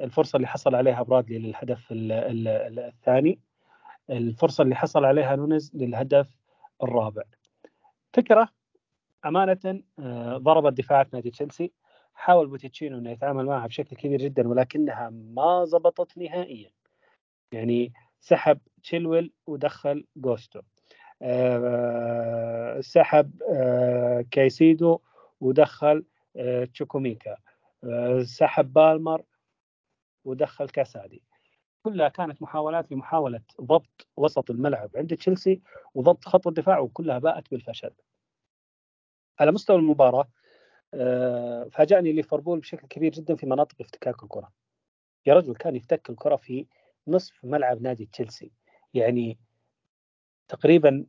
الفرصة اللي حصل عليها برادلي للهدف الثاني الفرصة اللي حصل عليها نونز للهدف الرابع. فكرة أمانة آه، ضربت دفاعات نادي تشيلسي. حاول بوتشيتينو إنه يتعامل معها بشكل كبير جدا ولكنها ما زبطت نهائيا. يعني سحب تشيلويل ودخل جوستو. آه، سحب آه، كايسيدو ودخل تشوكويميكا. سحب بالمر ودخل كاسادي. كلها كانت محاولات لمحاولة ضبط وسط الملعب عند تشيلسي وضبط خط الدفاع وكلها باءت بالفشل. على مستوى المباراة آه، فاجأني ليفربول بشكل كبير جدا في مناطق افتكاك الكرة. يا رجل كان يفتك الكرة في نصف ملعب نادي تشيلسي. يعني تقريبا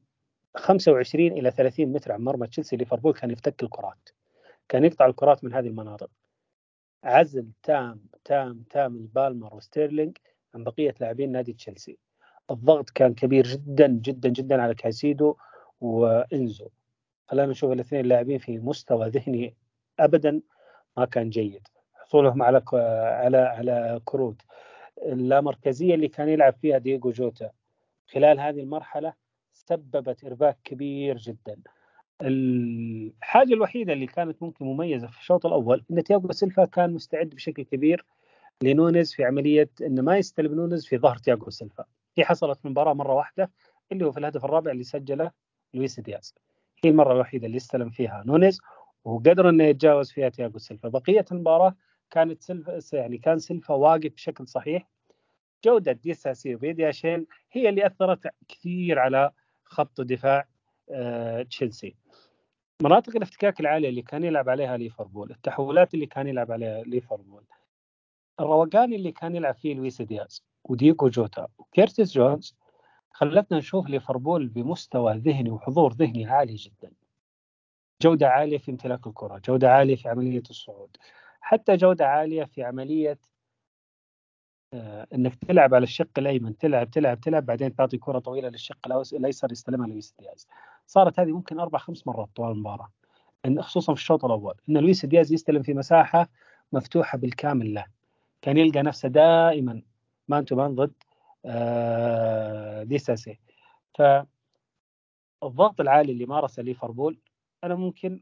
25 إلى 30 متر عن مرمى تشيلسي ليفربول كان يفتك الكرات. كان يقطع الكرات من هذه المناطق. عزل تام تام تام لبالمر وستيرلينج عن بقية لاعبين نادي تشيلسي. الضغط كان كبير جدا جدا جدا على كايسيدو وإنزو. خلينا نشوف الاثنين لاعبين في مستوى ذهني ابدا. ما كان جيد. حصولهم على على على كروت. اللامركزية اللي كان يلعب فيها دييغو جوتا خلال هذه المرحلة سببت إرباك كبير جدا. الحاجة الوحيدة اللي كانت ممكن مميزة في الشوط الأول إن تياغو سيلفا كان مستعد بشكل كبير. لنونز في عملية انه ما يستلم نونز في ظهر تياغو سيلفا. هي حصلت في المباراه مرة واحدة اللي هو في الهدف الرابع اللي سجله لويس دياز. هي المرة الوحيدة اللي استلم فيها نونز وقدر إنه يتجاوز فيها تياغو سيلفا. بقية المباراة كانت سيلفا يعني كان سيلفا واقف بشكل صحيح. جودة ديساسي وبادياشيل هي اللي أثرت كثير على خط دفاع آه، تشيلسي. مناطق الافتكاك العالية اللي كان يلعب عليها ليفربول التحولات اللي كان يلعب عليها ليفربول. الروقان اللي كان يلعب فيه لويس دياز ودييغو جوتا وكيرتيس جونز خلتنا نشوف ليفربول بمستوى ذهني وحضور ذهني عالي جدا. جودة عالية في امتلاك الكرة جودة عالية في عملية الصعود حتى جودة عالية في عملية آه إنك تلعب على الشق الأيمن تلعب تلعب تلعب بعدين تعطي كرة طويلة للشق الأيسر يستلمها لويس دياز. صارت هذه ممكن أربع خمس مرات طوال المباراة إن خصوصا في الشوط الأول إن لويس دياز يستلم في مساحة مفتوحة بالكامل له. كان يلقى نفسه دائما man to man ضد آه ديساسي فالضغط العالي اللي مارسه ليفربول أنا ممكن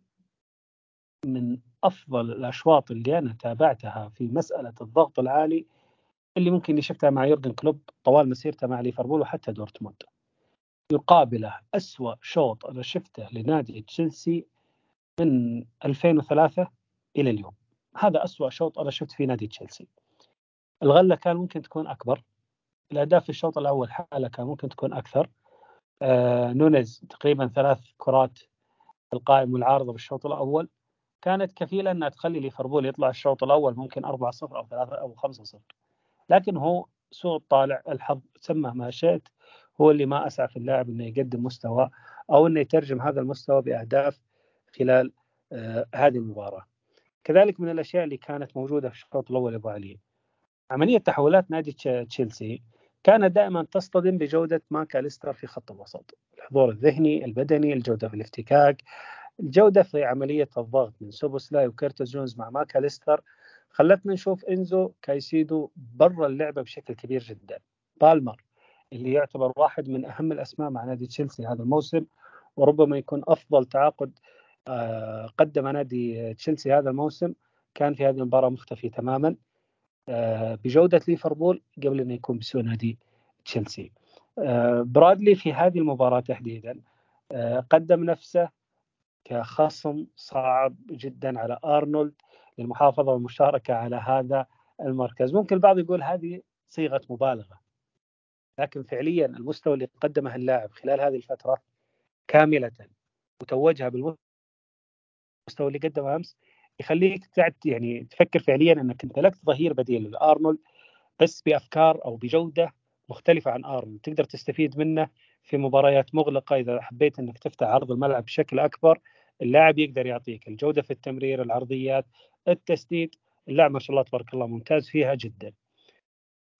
من أفضل الأشواط اللي أنا تابعتها في مسألة الضغط العالي اللي ممكن اللي شفتها مع يورجن كلوب طوال مسيرته مع ليفربول وحتى دورتموند. يقابله أسوأ شوط أنا شفته لنادي تشيلسي من 2003 إلى اليوم. هذا أسوأ شوط أنا شفت فيه نادي تشيلسي. الغلة كان ممكن تكون أكبر. الأداء في الشوط الأول حالة كان ممكن تكون أكثر. آه نونيز تقريبا ثلاث كرات القائم والعارضة بالشوط الأول. كانت كفيلة أنها تخلي ليفربول يطلع الشوط الأول ممكن 4-0 أو 3 أو 5-0 لكن هو سوء الطالع الحظ سمه ما شئت هو اللي ما اسعف اللاعب إنه يقدم مستوى أو إنه يترجم هذا المستوى بأهداف خلال آه هذه المباراة. كذلك من الأشياء اللي كانت موجودة في الشوط الأول أبو علي. عملية تحولات نادي تشيلسي كانت دائما تصطدم بجودة ماكاليستر في خط الوسط، الحضور الذهني، البدني، الجودة في الافتكاك، الجودة في عملية الضغط من سوبوسلاي وكيرتس جونز مع ماكاليستر خلتنا نشوف إنزو كايسيدو برا اللعبة بشكل كبير جدا. بالمر اللي يعتبر واحد من أهم الأسماء مع نادي تشيلسي هذا الموسم وربما يكون أفضل تعاقد آه، قدم نادي تشيلسي هذا الموسم. كان في هذه المباراة مختفي تماما. آه، بجودة ليفربول قبل انه يكون بسوء نادي تشيلسي. آه، برادلي في هذه المباراة تحديدا قدم نفسه كخصم صعب جدا على أرنولد للمحافظة والمشاركة على هذا المركز، ممكن البعض يقول هذه صيغة مبالغة لكن فعليا المستوى اللي قدمه اللاعب خلال هذه الفترة كاملة وتوجها بالمستوى اللي قدمه أمس يخليك تعد يعني تفكر فعليا إنك امتلكت ظهير بديل لأرنولد بس بأفكار أو بجودة مختلفة عن أرنولد. تقدر تستفيد منه في مباريات مغلقة إذا حبيت إنك تفتح عرض الملعب بشكل أكبر. اللاعب يقدر يعطيك الجودة في التمرير العرضيات التسديد. اللاعب ما شاء الله تبارك الله ممتاز فيها جدا.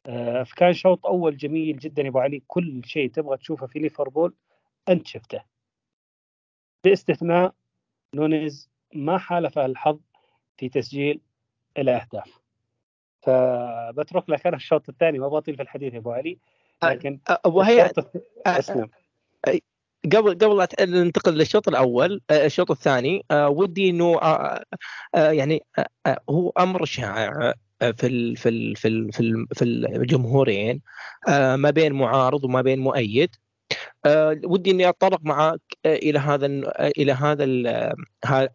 آه، فكان شوط أول جميل جدا يا أبو علي. كل شيء تبغى تشوفه في ليفربول أنت شفته. باستثناء نونيز ما حالفه الحظ في تسجيل الاهداف فبترك لك أنا الشوط الثاني ما بطيل في الحديث يا أبو علي لكن أبو هيا اسلم قبل قبل لا ننتقل للشوط الأول الشوط الثاني ودي إنه يعني هو أمر شائع في ال في ال في ال في الجمهورين ما بين معارض وما بين مؤيد. أه ودي إني أتطرق معك إلى هذا إلى هذا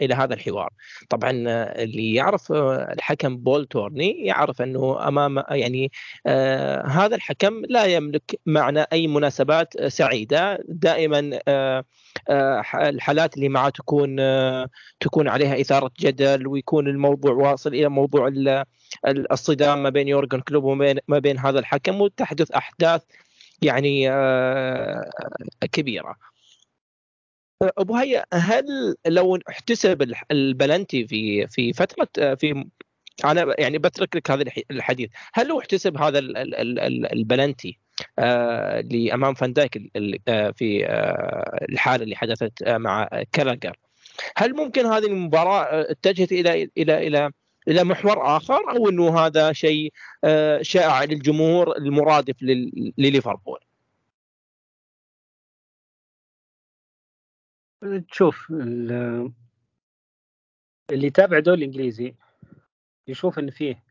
إلى هذا الحوار. طبعا اللي يعرف الحكم بول تورني يعرف إنه أمام يعني آه هذا الحكم لا يملك معنى أي مناسبات سعيدة. دائما آه آه الحالات اللي معه تكون آه تكون عليها إثارة جدل ويكون الموضوع واصل إلى موضوع الصدام ما بين يورجن كلوب وما بين ما بين هذا الحكم وتحدث أحداث يعني آه، كبيرة. أبو هيا هل لو احتسب البلنتي في في فترة آه، في أنا يعني بترك لك هذا الحديث هل لو احتسب هذا البلنتي آه لأمام فان دايك في الحالة اللي حدثت مع كلاجر هل ممكن هذه المباراة اتجهت إلى إلى إلى إلى محور آخر أو إنه هذا شيء آه، شائع للجمهور المرادف لليفربول؟ تشوف اللي يتابع الدوري الإنجليزي يشوف إن فيه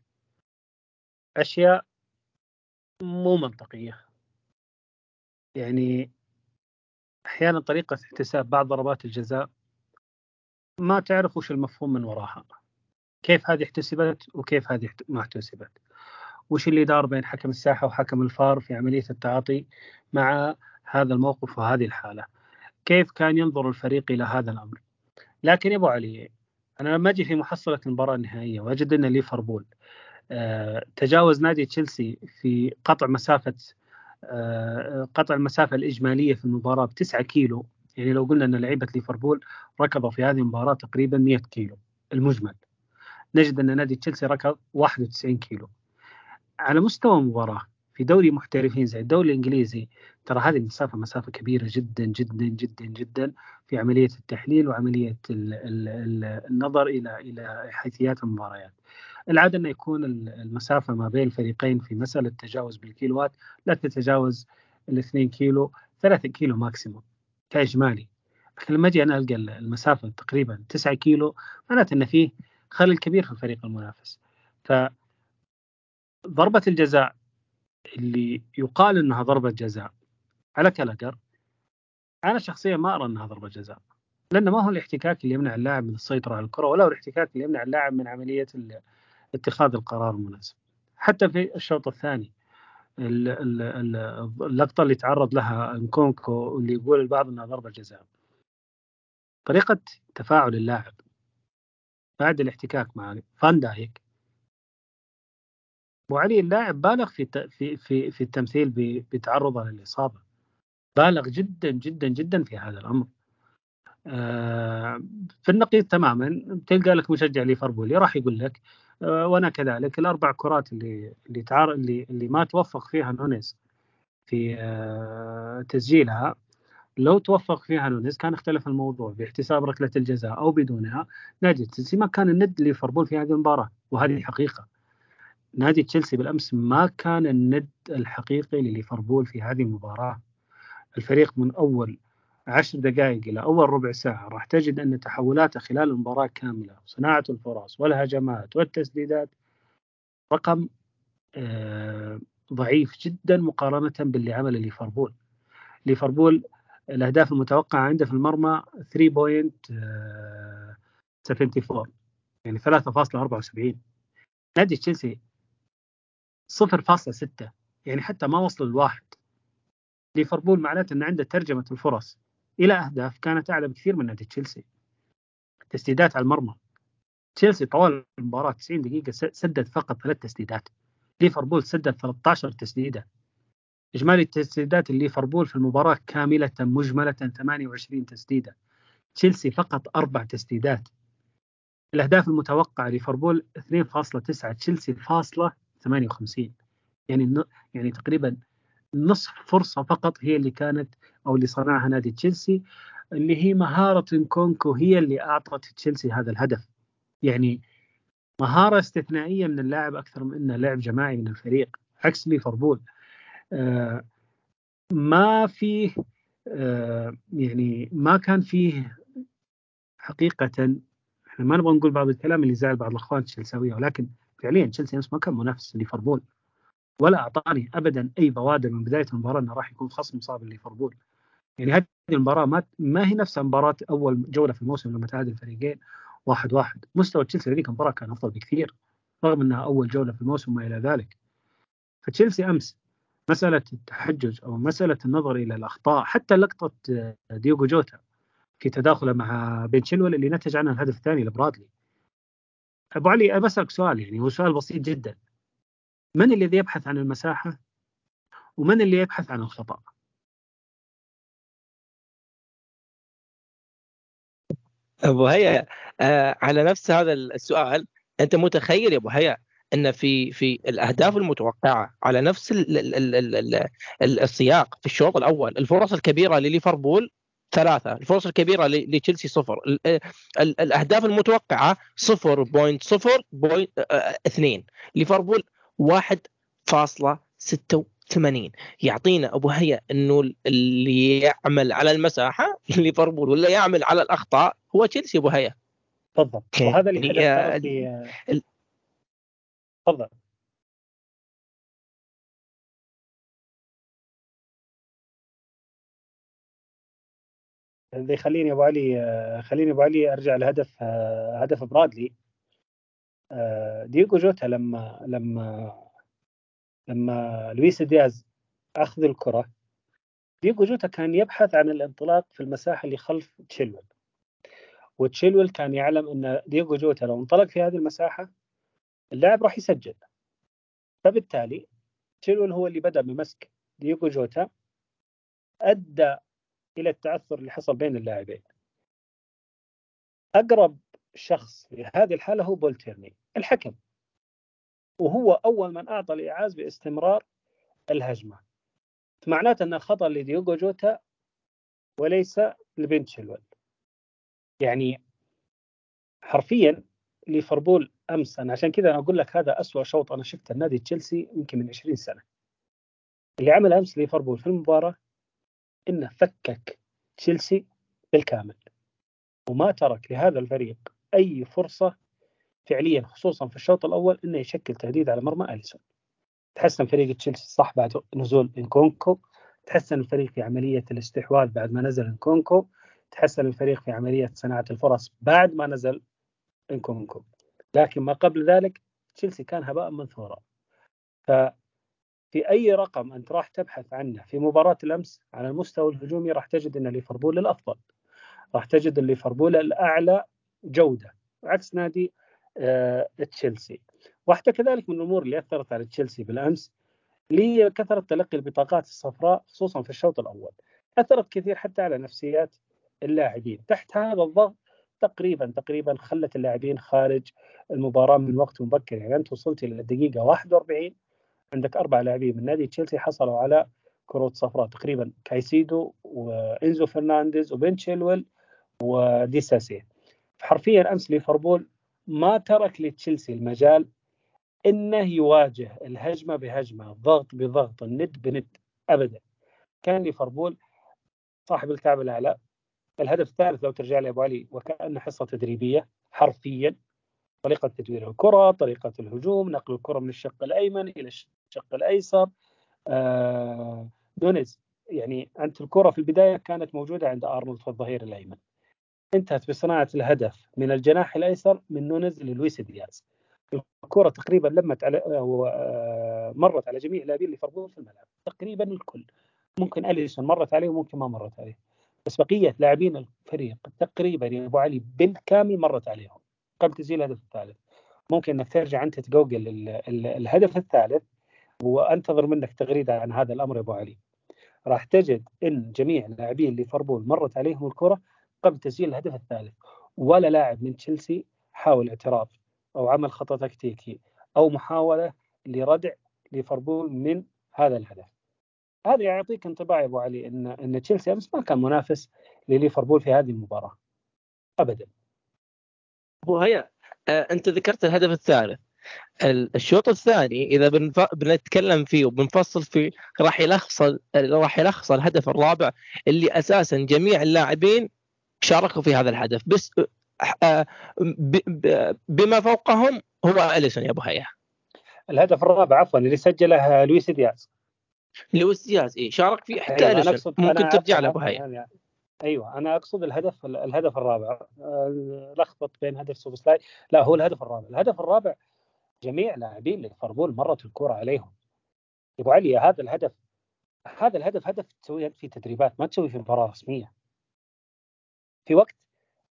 أشياء مو منطقية. يعني أحيانا طريقة احتساب بعض ضربات الجزاء ما تعرف وش المفهوم من وراها. كيف هذه احتسبت وكيف هذه ما احتسبت. وش اللي دار بين حكم الساحة وحكم الفار في عملية التعاطي مع هذا الموقف وهذه الحالة؟ كيف كان ينظر الفريق إلى هذا الأمر؟ لكن يا أبو علي أنا لما أجي في محصلة المباراة النهائية وأجد أن ليفربول آه، تجاوز نادي تشيلسي في قطع مسافة آه، قطع المسافة الإجمالية في المباراة ب 9 كيلو يعني لو قلنا أن لعيبة ليفربول ركضوا في هذه المباراة تقريبا 100 كيلو المجمل. نجد أن نادي تشيلسي ركض 91 كيلو على مستوى المباراة في دوري محترفين زي الدوري الإنجليزي ترى هذه المسافة مسافة كبيرة جدا جدا جدا جدا في عملية التحليل وعملية ال ال النظر إلى إلى حيثيات المباريات. العادة انه يكون المسافة ما بين الفريقين في مسألة التجاوز بالكيلوات لا تتجاوز ال 2 كيلو 3 كيلو ماكسيموم كإجمالي. لكن لما أجي أنا ألقى المسافة تقريبا 9 كيلو معناته أن فيه خلل كبير في الفريق المنافس. ف ضربة الجزاء اللي يقال إنها ضربة جزاء على كلاجر أنا شخصيا ما أرى إنها ضربة جزاء لأنه ما هو الاحتكاك اللي يمنع اللاعب من السيطرة على الكرة ولا هو الاحتكاك اللي يمنع اللاعب من عملية اتخاذ القرار المناسب حتى في الشوط الثاني اللقطة اللي تعرض لها نكونكو واللي يقول البعض إنها ضربة جزاء طريقة تفاعل اللاعب بعد الاحتكاك مع فان دايك أبو علي اللاعب بالغ في في في في التمثيل بتعرضه للإصابة. بالغ جدا جدا جدا في هذا الأمر. آه، في النقيض تماما تلقى لك مشجع ليفربول راح يقول لك آه، وأنا كذلك الأربع كرات اللي اللي تعار اللي اللي ما توفق فيها نونيز في آه، تسجيلها لو توفق فيها نونيز كان اختلف الموضوع باحتساب ركلة الجزاء أو بدونها. نادي تشيلسي ما كان الند ليفربول في هذه المباراة وهذه حقيقة. نادي تشيلسي بالأمس ما كان الند الحقيقي لليفربول في هذه المباراة. الفريق من أول عشر دقائق إلى أول ربع ساعة راح تجد أن تحولاته خلال المباراة كاملة صناعة الفرص والهجمات والتسديدات رقم آه ضعيف جدا مقارنة باللي عمله ليفربول. ليفربول الأهداف المتوقعة عنده في المرمى 3.74 يعني 3.74 نادي تشيلسي 0.6 يعني حتى ما وصل الواحد. ليفربول معناته أن عنده ترجمة الفرص إلى أهداف كانت أعلى بكثير من نادي تشيلسي. تسديدات على المرمى. تشيلسي طوال المباراة 90 دقيقة سدد فقط ثلاث تسديدات. ليفربول سدد 13 تسديدة. إجمالي التسديدات ليفربول في المباراة كاملة مجملة 28 تسديدة. تشيلسي فقط أربع تسديدات. الأهداف المتوقعة ليفربول 2.9 تشيلسي فاصلة 58 يعني يعني تقريبا نصف فرصة فقط هي اللي كانت أو اللي صنعها نادي تشيلسي اللي هي مهارة كونكو هي اللي أعطت تشيلسي هذا الهدف. يعني مهارة استثنائية من اللاعب أكثر من أنه لعب جماعي من الفريق عكس ليفربول. ما فيه آه يعني ما كان فيه حقيقة إحنا ما نبغى نقول بعض الكلام اللي زعل بعض الأخوان التشيلساويه ولكن فعليا تشيلسي امس ما كان منافس لليفربول ولا أعطاني ابدا أي بوادر من بداية المباراة إنه راح يكون خصم صعب لليفربول. يعني هذه المباراة ما ما هي نفسها مباراة أول جولة في الموسم لما تعادل الفريقين واحد واحد. مستوى تشيلسي هذيك المباراة كان أفضل بكثير رغم إنها أول جولة في الموسم وما إلى ذلك. فتشيلسي أمس مسألة التحجج أو مسألة النظر إلى الأخطاء حتى لقطة ديوغو جوتا في تداخله مع بن شيلول اللي نتج عنها الهدف الثاني لبرادلي. أبو علي بسالك سؤال يعني هو سؤال بسيط جدا. من الذي يبحث عن المساحة؟ ومن اللي يبحث عن الخطأ؟ أبو هيا آه على نفس هذا السؤال أنت متخيل يا أبو هيا إن في في الأهداف المتوقعة على نفس ال ال ال ال السياق في الشوط الأول. الفرص الكبيرة لليفربول ثلاثة الفرص الكبيرة لتشيلسي صفر. الأهداف المتوقعة صفر point صفر point اثنين. ليفربول واحد فاصلة ستة وثمانين. يعطينا أبو هيا أنه اللي يعمل على المساحة ليفربول ولا يعمل على الأخطاء هو تشيلسي أبو هيا. تفضل وهذا اللي تفضل. اللي يخليني ابو علي خليني ابو علي أرجع لهدف هدف برادلي. دييغو جوتا لما لما لما لويس دياز أخذ الكرة دييغو جوتا كان يبحث عن الانطلاق في المساحة اللي خلف تشيلول وتشيلول كان يعلم إن دييغو جوتا لو انطلق في هذه المساحة اللاعب راح يسجل. فبالتالي تشيلول هو اللي بدأ بمسك دييغو جوتا أدى إلى التعثر اللي حصل بين اللاعبين. أقرب شخص في هذه الحالة هو بول تيرني الحكم. وهو أول من أعطى الايعاز باستمرار الهجمة. معناته ان الخطا لدييغو جوتا وليس لبن تشيلويل. يعني حرفيا ليفربول امس أنا عشان كذا أنا أقول لك هذا أسوأ شوط أنا شفته النادي تشيلسي يمكن من 20 سنة. اللي عمل أمس ليفربول في المباراة إنه فكك تشيلسي بالكامل. وما ترك لهذا الفريق أي فرصة فعليا خصوصا في الشوط الأول إنه يشكل تهديد على مرمى أليسون. تحسن فريق تشيلسي صح بعد نزول إنكونكو. تحسن الفريق في عملية الاستحواذ بعد ما نزل إنكونكو. تحسن الفريق في عملية صناعة الفرص بعد ما نزل إنكونكو. لكن ما قبل ذلك تشيلسي كان هباء منثورا ففي أي رقم أنت راح تبحث عنه في مباراة الأمس على المستوى الهجومي راح تجد أن ليفربول الأفضل. راح تجد ليفربول الأعلى جودة. عكس نادي آه تشيلسي. واحدة كذلك من الأمور اللي أثرت على تشيلسي بالأمس اللي هي كثرة تلقي البطاقات الصفراء خصوصا في الشوط الأول. أثرت كثير حتى على نفسيات اللاعبين. تحت هذا الضغط تقريبا تقريبا خلت اللاعبين خارج المباراة من وقت مبكر. يعني أنت وصلت إلى الدقيقة 41 عندك أربع لاعبين من نادي تشيلسي حصلوا على كروت صفراء تقريبا كايسيدو وإنزو فرنانديز وبن تشيلويل وديساسي حرفيا أمس ليفربول ما ترك لتشيلسي المجال إنه يواجه الهجمة بهجمة الضغط بضغط الند بند ابدا. كان ليفربول صاحب الكعب الأعلى. الهدف الثالث لو ترجع لي أبو علي وكانه حصة تدريبية حرفيا طريقة تدوير الكرة طريقة الهجوم نقل الكرة من الشق الأيمن إلى الشق الأيسر. آه نونيز يعني أنت الكرة في البداية كانت موجودة عند أرنولد في الظهير الأيمن. انتهت بصناعة الهدف من الجناح الأيسر من نونيز للويس دياز. الكرة تقريبا لمت على أو آه، مرت على جميع لاعبين ليفربول في الملعب تقريبا الكل. ممكن أليسون مرت عليه وممكن ما مرت عليه. بقيه لاعبين الفريق تقريبا يا أبو علي بالكامل مرت عليهم قبل تسجيل الهدف الثالث. ممكن إنك ترجع أنت تجوجل الهدف الثالث وأنتظر منك تغريدة عن هذا الأمر يا أبو علي. راح تجد إن جميع لاعبين ليفربول مرت عليهم الكرة قبل تسجيل الهدف الثالث. ولا لاعب من تشيلسي حاول اعتراض أو عمل خطأ تكتيكي أو محاولة لردع ليفربول من هذا الهدف. هذا يعطيك انطباع يا أبو علي ان إن تشيلسي أمس ما كان منافس لليفربول في هذه المباراة. ابدا. وهي آه أنت ذكرت الهدف الثالث. الشوط الثاني إذا بنف... بنتكلم فيه وبنفصل فيه راح يلخص راح يلخص الهدف الرابع اللي أساسا جميع اللاعبين شاركوا في هذا الهدف. بس آه ب... ب... بما فوقهم هو أليسون يا أبو هيا. الهدف الرابع عفوا اللي سجله لويس دياز. لويس دياز اي شارك فيه حتى أيوة أنا ممكن ترجع له ابو يعني أيوه أنا أقصد الهدف الهدف الرابع. لخبط بين هدف سوبسلاي لا هو الهدف الرابع. الهدف الرابع جميع لاعبين ليفربول مرت الكرة عليهم. أبو علي هذا الهدف هذا الهدف هدف تسويه في تدريبات ما تسويه في مباراة رسمية. في وقت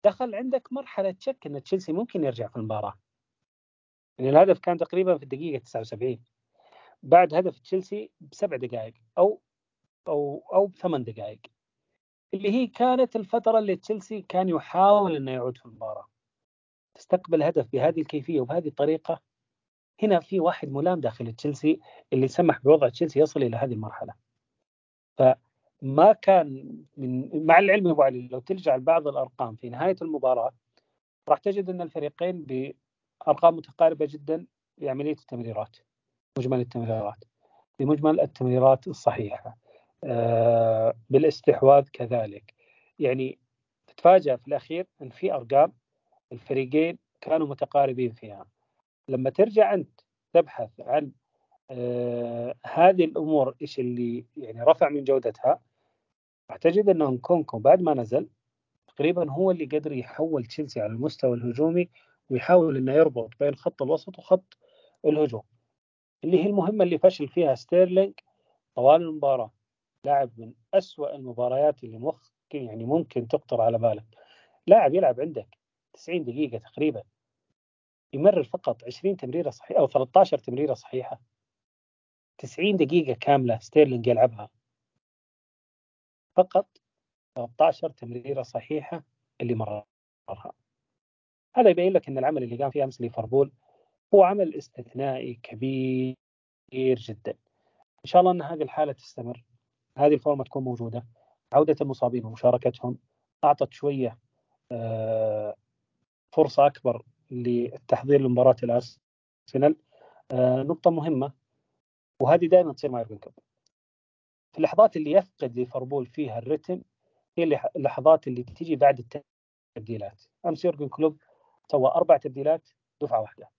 دخل عندك مرحلة شك إن تشيلسي ممكن يرجع في المباراة. يعني الهدف كان تقريبا في الدقيقة 79 بعد هدف تشيلسي بسبع دقائق أو أو أو بثمان دقائق. اللي هي كانت الفترة اللي تشيلسي كان يحاول إنه يعود في المباراة. تستقبل هدف بهذه الكيفية وبهذه الطريقة. هنا في واحد ملام داخل تشيلسي اللي سمح بوضع تشيلسي يصل إلى هذه المرحلة. فما كان من مع العلم أبو علي لو ترجع لبعض الأرقام في نهاية المباراة راح تجد إن الفريقين بأرقام متقاربة جدا في عمليه التمريرات. مجمل التمريرات. بمجمل التمريرات الصحيحة. آه بالاستحواذ كذلك. يعني تتفاجأ في الأخير أن في أرقام الفريقين كانوا متقاربين فيها. لما ترجع أنت تبحث عن آه هذه الأمور إيش اللي يعني رفع من جودتها تجد أن نكونكو بعد ما نزل تقريبا هو اللي قدر يحول تشيلسي على المستوى الهجومي ويحاول إنه يربط بين خط الوسط وخط الهجوم. اللي هي المهمة اللي فشل فيها ستيرلينج طوال المباراة. لاعب من أسوأ المباريات اللي ممكن يعني ممكن تخطر على بالك. لاعب يلعب عندك 90 دقيقة تقريبا. يمرر فقط 20 تمريرة صحيحة أو 13 تمريرة صحيحة. 90 دقيقة كاملة ستيرلينج يلعبها. فقط 13 تمريرة صحيحة اللي مررها. هذا يبين لك إن العمل اللي قام فيه أمس ليفربول هو عمل استثنائي كبير جدا. شاء الله إن هذه الحالة تستمر هذه الفورمة تكون موجودة. عودة المصابين ومشاركتهم أعطت شوية آه، فرصة أكبر للتحضير لمباراة الأرسنال. آه، نقطة مهمة وهذه دائما تصير مع يورجن كلوب. في اللحظات اللي يفقد ليفربول فيها الرتم هي اللحظات اللي تيجي بعد التبديلات. أمس يورجن كلوب سوى أربع تبديلات دفعة واحدة.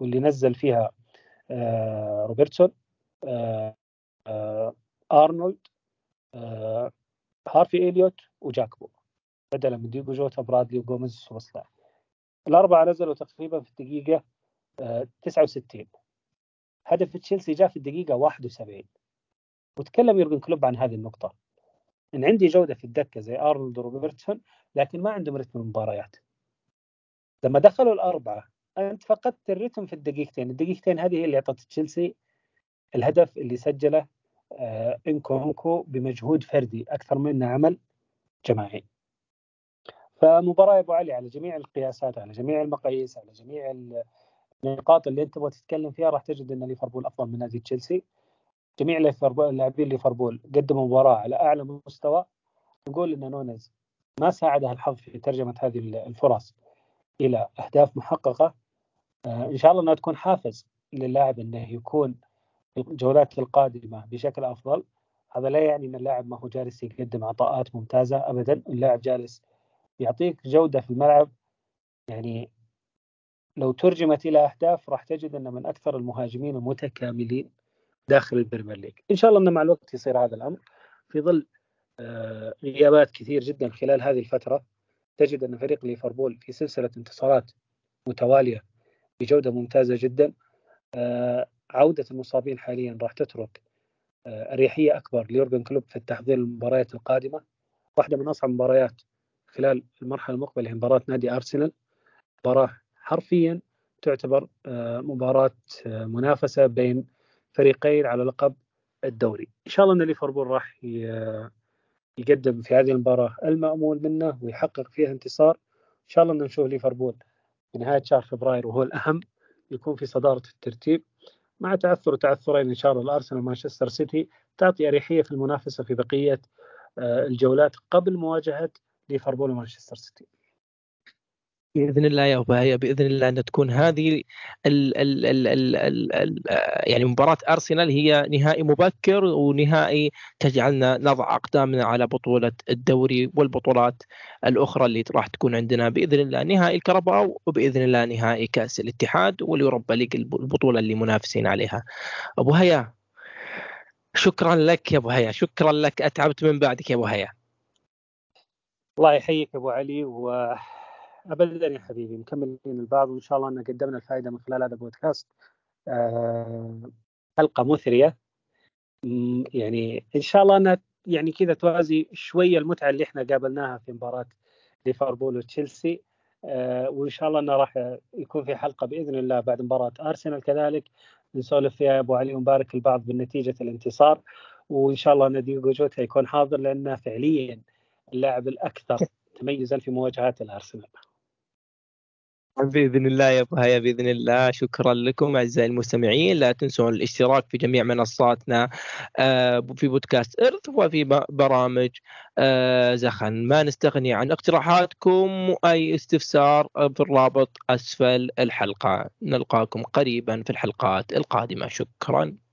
واللي نزل فيها آه، روبرتسون آه، أرنولد هارفي إليوت وجاكبو بدلا من ديجو جوتا برادلي وجوميز وصلا الأربعة نزلوا تقريبا في الدقيقة 69 هدف تشيلسي جاء في الدقيقة 71 وتكلم يورجن كلوب عن هذه النقطة. إن عندي جودة في الدكة زي أرنولد وروبرتسون لكن ما عندهم رتم المباريات. لما دخلوا الأربعة أنت فقدت الرتم في الدقيقتين. الدقيقتين هذه هي اللي أعطت تشيلسي الهدف اللي سجله آه إنكونكو بمجهود فردي أكثر منه عمل جماعي. فمباراة يا أبو علي على جميع القياسات على جميع المقاييس على جميع النقاط اللي أنت تبغى تتكلم فيها راح تجد إن ليفربول أفضل من نادي تشيلسي. جميع ليفربول لاعبين ليفربول قدموا مباراة على أعلى مستوى. نقول إن نونيز ما ساعده الحظ في ترجمة هذه الفرص إلى أهداف محققة. إن شاء الله إنها تكون حافز للاعب إنه يكون الجولات القادمة بشكل أفضل. هذا لا يعني إن اللاعب ما هو جالس يقدم عطاءات ممتازة ابدا. اللاعب جالس يعطيك جودة في الملعب. يعني لو ترجمت إلى أهداف راح تجد انه من أكثر المهاجمين المتكاملين داخل البريمير ليج. إن شاء الله إنه مع الوقت يصير هذا الأمر. في ظل آه، غيابات كثير جدا خلال هذه الفترة تجد إن فريق ليفربول في سلسلة انتصارات متوالية بجودة ممتازة جدا. آه، عودة المصابين حاليا راح تترك آه، أريحية أكبر ليورجن كلوب في التحضير للمباريات القادمة. واحدة من أصعب المباريات خلال المرحلة المقبلة هي مباراة نادي أرسنال. مباراة حرفيا تعتبر مباراة منافسة بين فريقين على لقب الدوري. إن شاء الله أن ليفربول راح يقدم في هذه المباراة المأمول منه ويحقق فيها انتصار. إن شاء الله أن نشوف ليفربول في نهاية شهر فبراير وهو الأهم يكون في صدارة الترتيب مع تعثر تعثرين إن شاء الله الأرسنال ومانشستر سيتي تعطي أريحية في المنافسة في بقية آه، الجولات قبل مواجهة ليفربول ومانشستر سيتي. بإذن الله يا وبايا بإذن الله أن تكون هذه ال ال ال ال ال ال يعني مباراة أرسنال هي نهائي مبكر ونهائي تجعلنا نضع أقدامنا على بطولة الدوري والبطولات الأخرى اللي راح تكون عندنا بإذن الله نهائي الكرباو وبإذن الله نهائي كأس الاتحاد واليوروبا ليج البطولة اللي منافسين عليها. أبو هيا شكرا لك يا أبو هيا شكرا لك أتعبت من بعدك يا أبو هيا. الله يحييك أبو علي و ابدا يا حبيبي مكملين البعض وإن شاء الله إن قدمنا الفائدة من خلال هذا البودكاست. آه، حلقة مثرية. يعني إن شاء الله إنها يعني كذا توازي شوية المتعة اللي إحنا قابلناها في مباراة ليفربول وتشيلسي. آه، وإن شاء الله إنه راح يكون في حلقة بإذن الله بعد مباراة أرسنال كذلك. نسولف فيها أبو علي ونبارك البعض بنتيجة الانتصار. وإن شاء الله إن ديجو جوتا يكون حاضر لأنه فعليا اللاعب الأكثر تميزا في مواجهات الأرسنال. بإذن الله يا أبو هيا بإذن الله. شكرا لكم أعزائي المستمعين. لا تنسوا الاشتراك في جميع منصاتنا آه، في بودكاست إرث وفي برامج آه، زخن. ما نستغني عن اقتراحاتكم واي استفسار في الرابط أسفل الحلقة. نلقاكم قريبا في الحلقات القادمة. شكرا.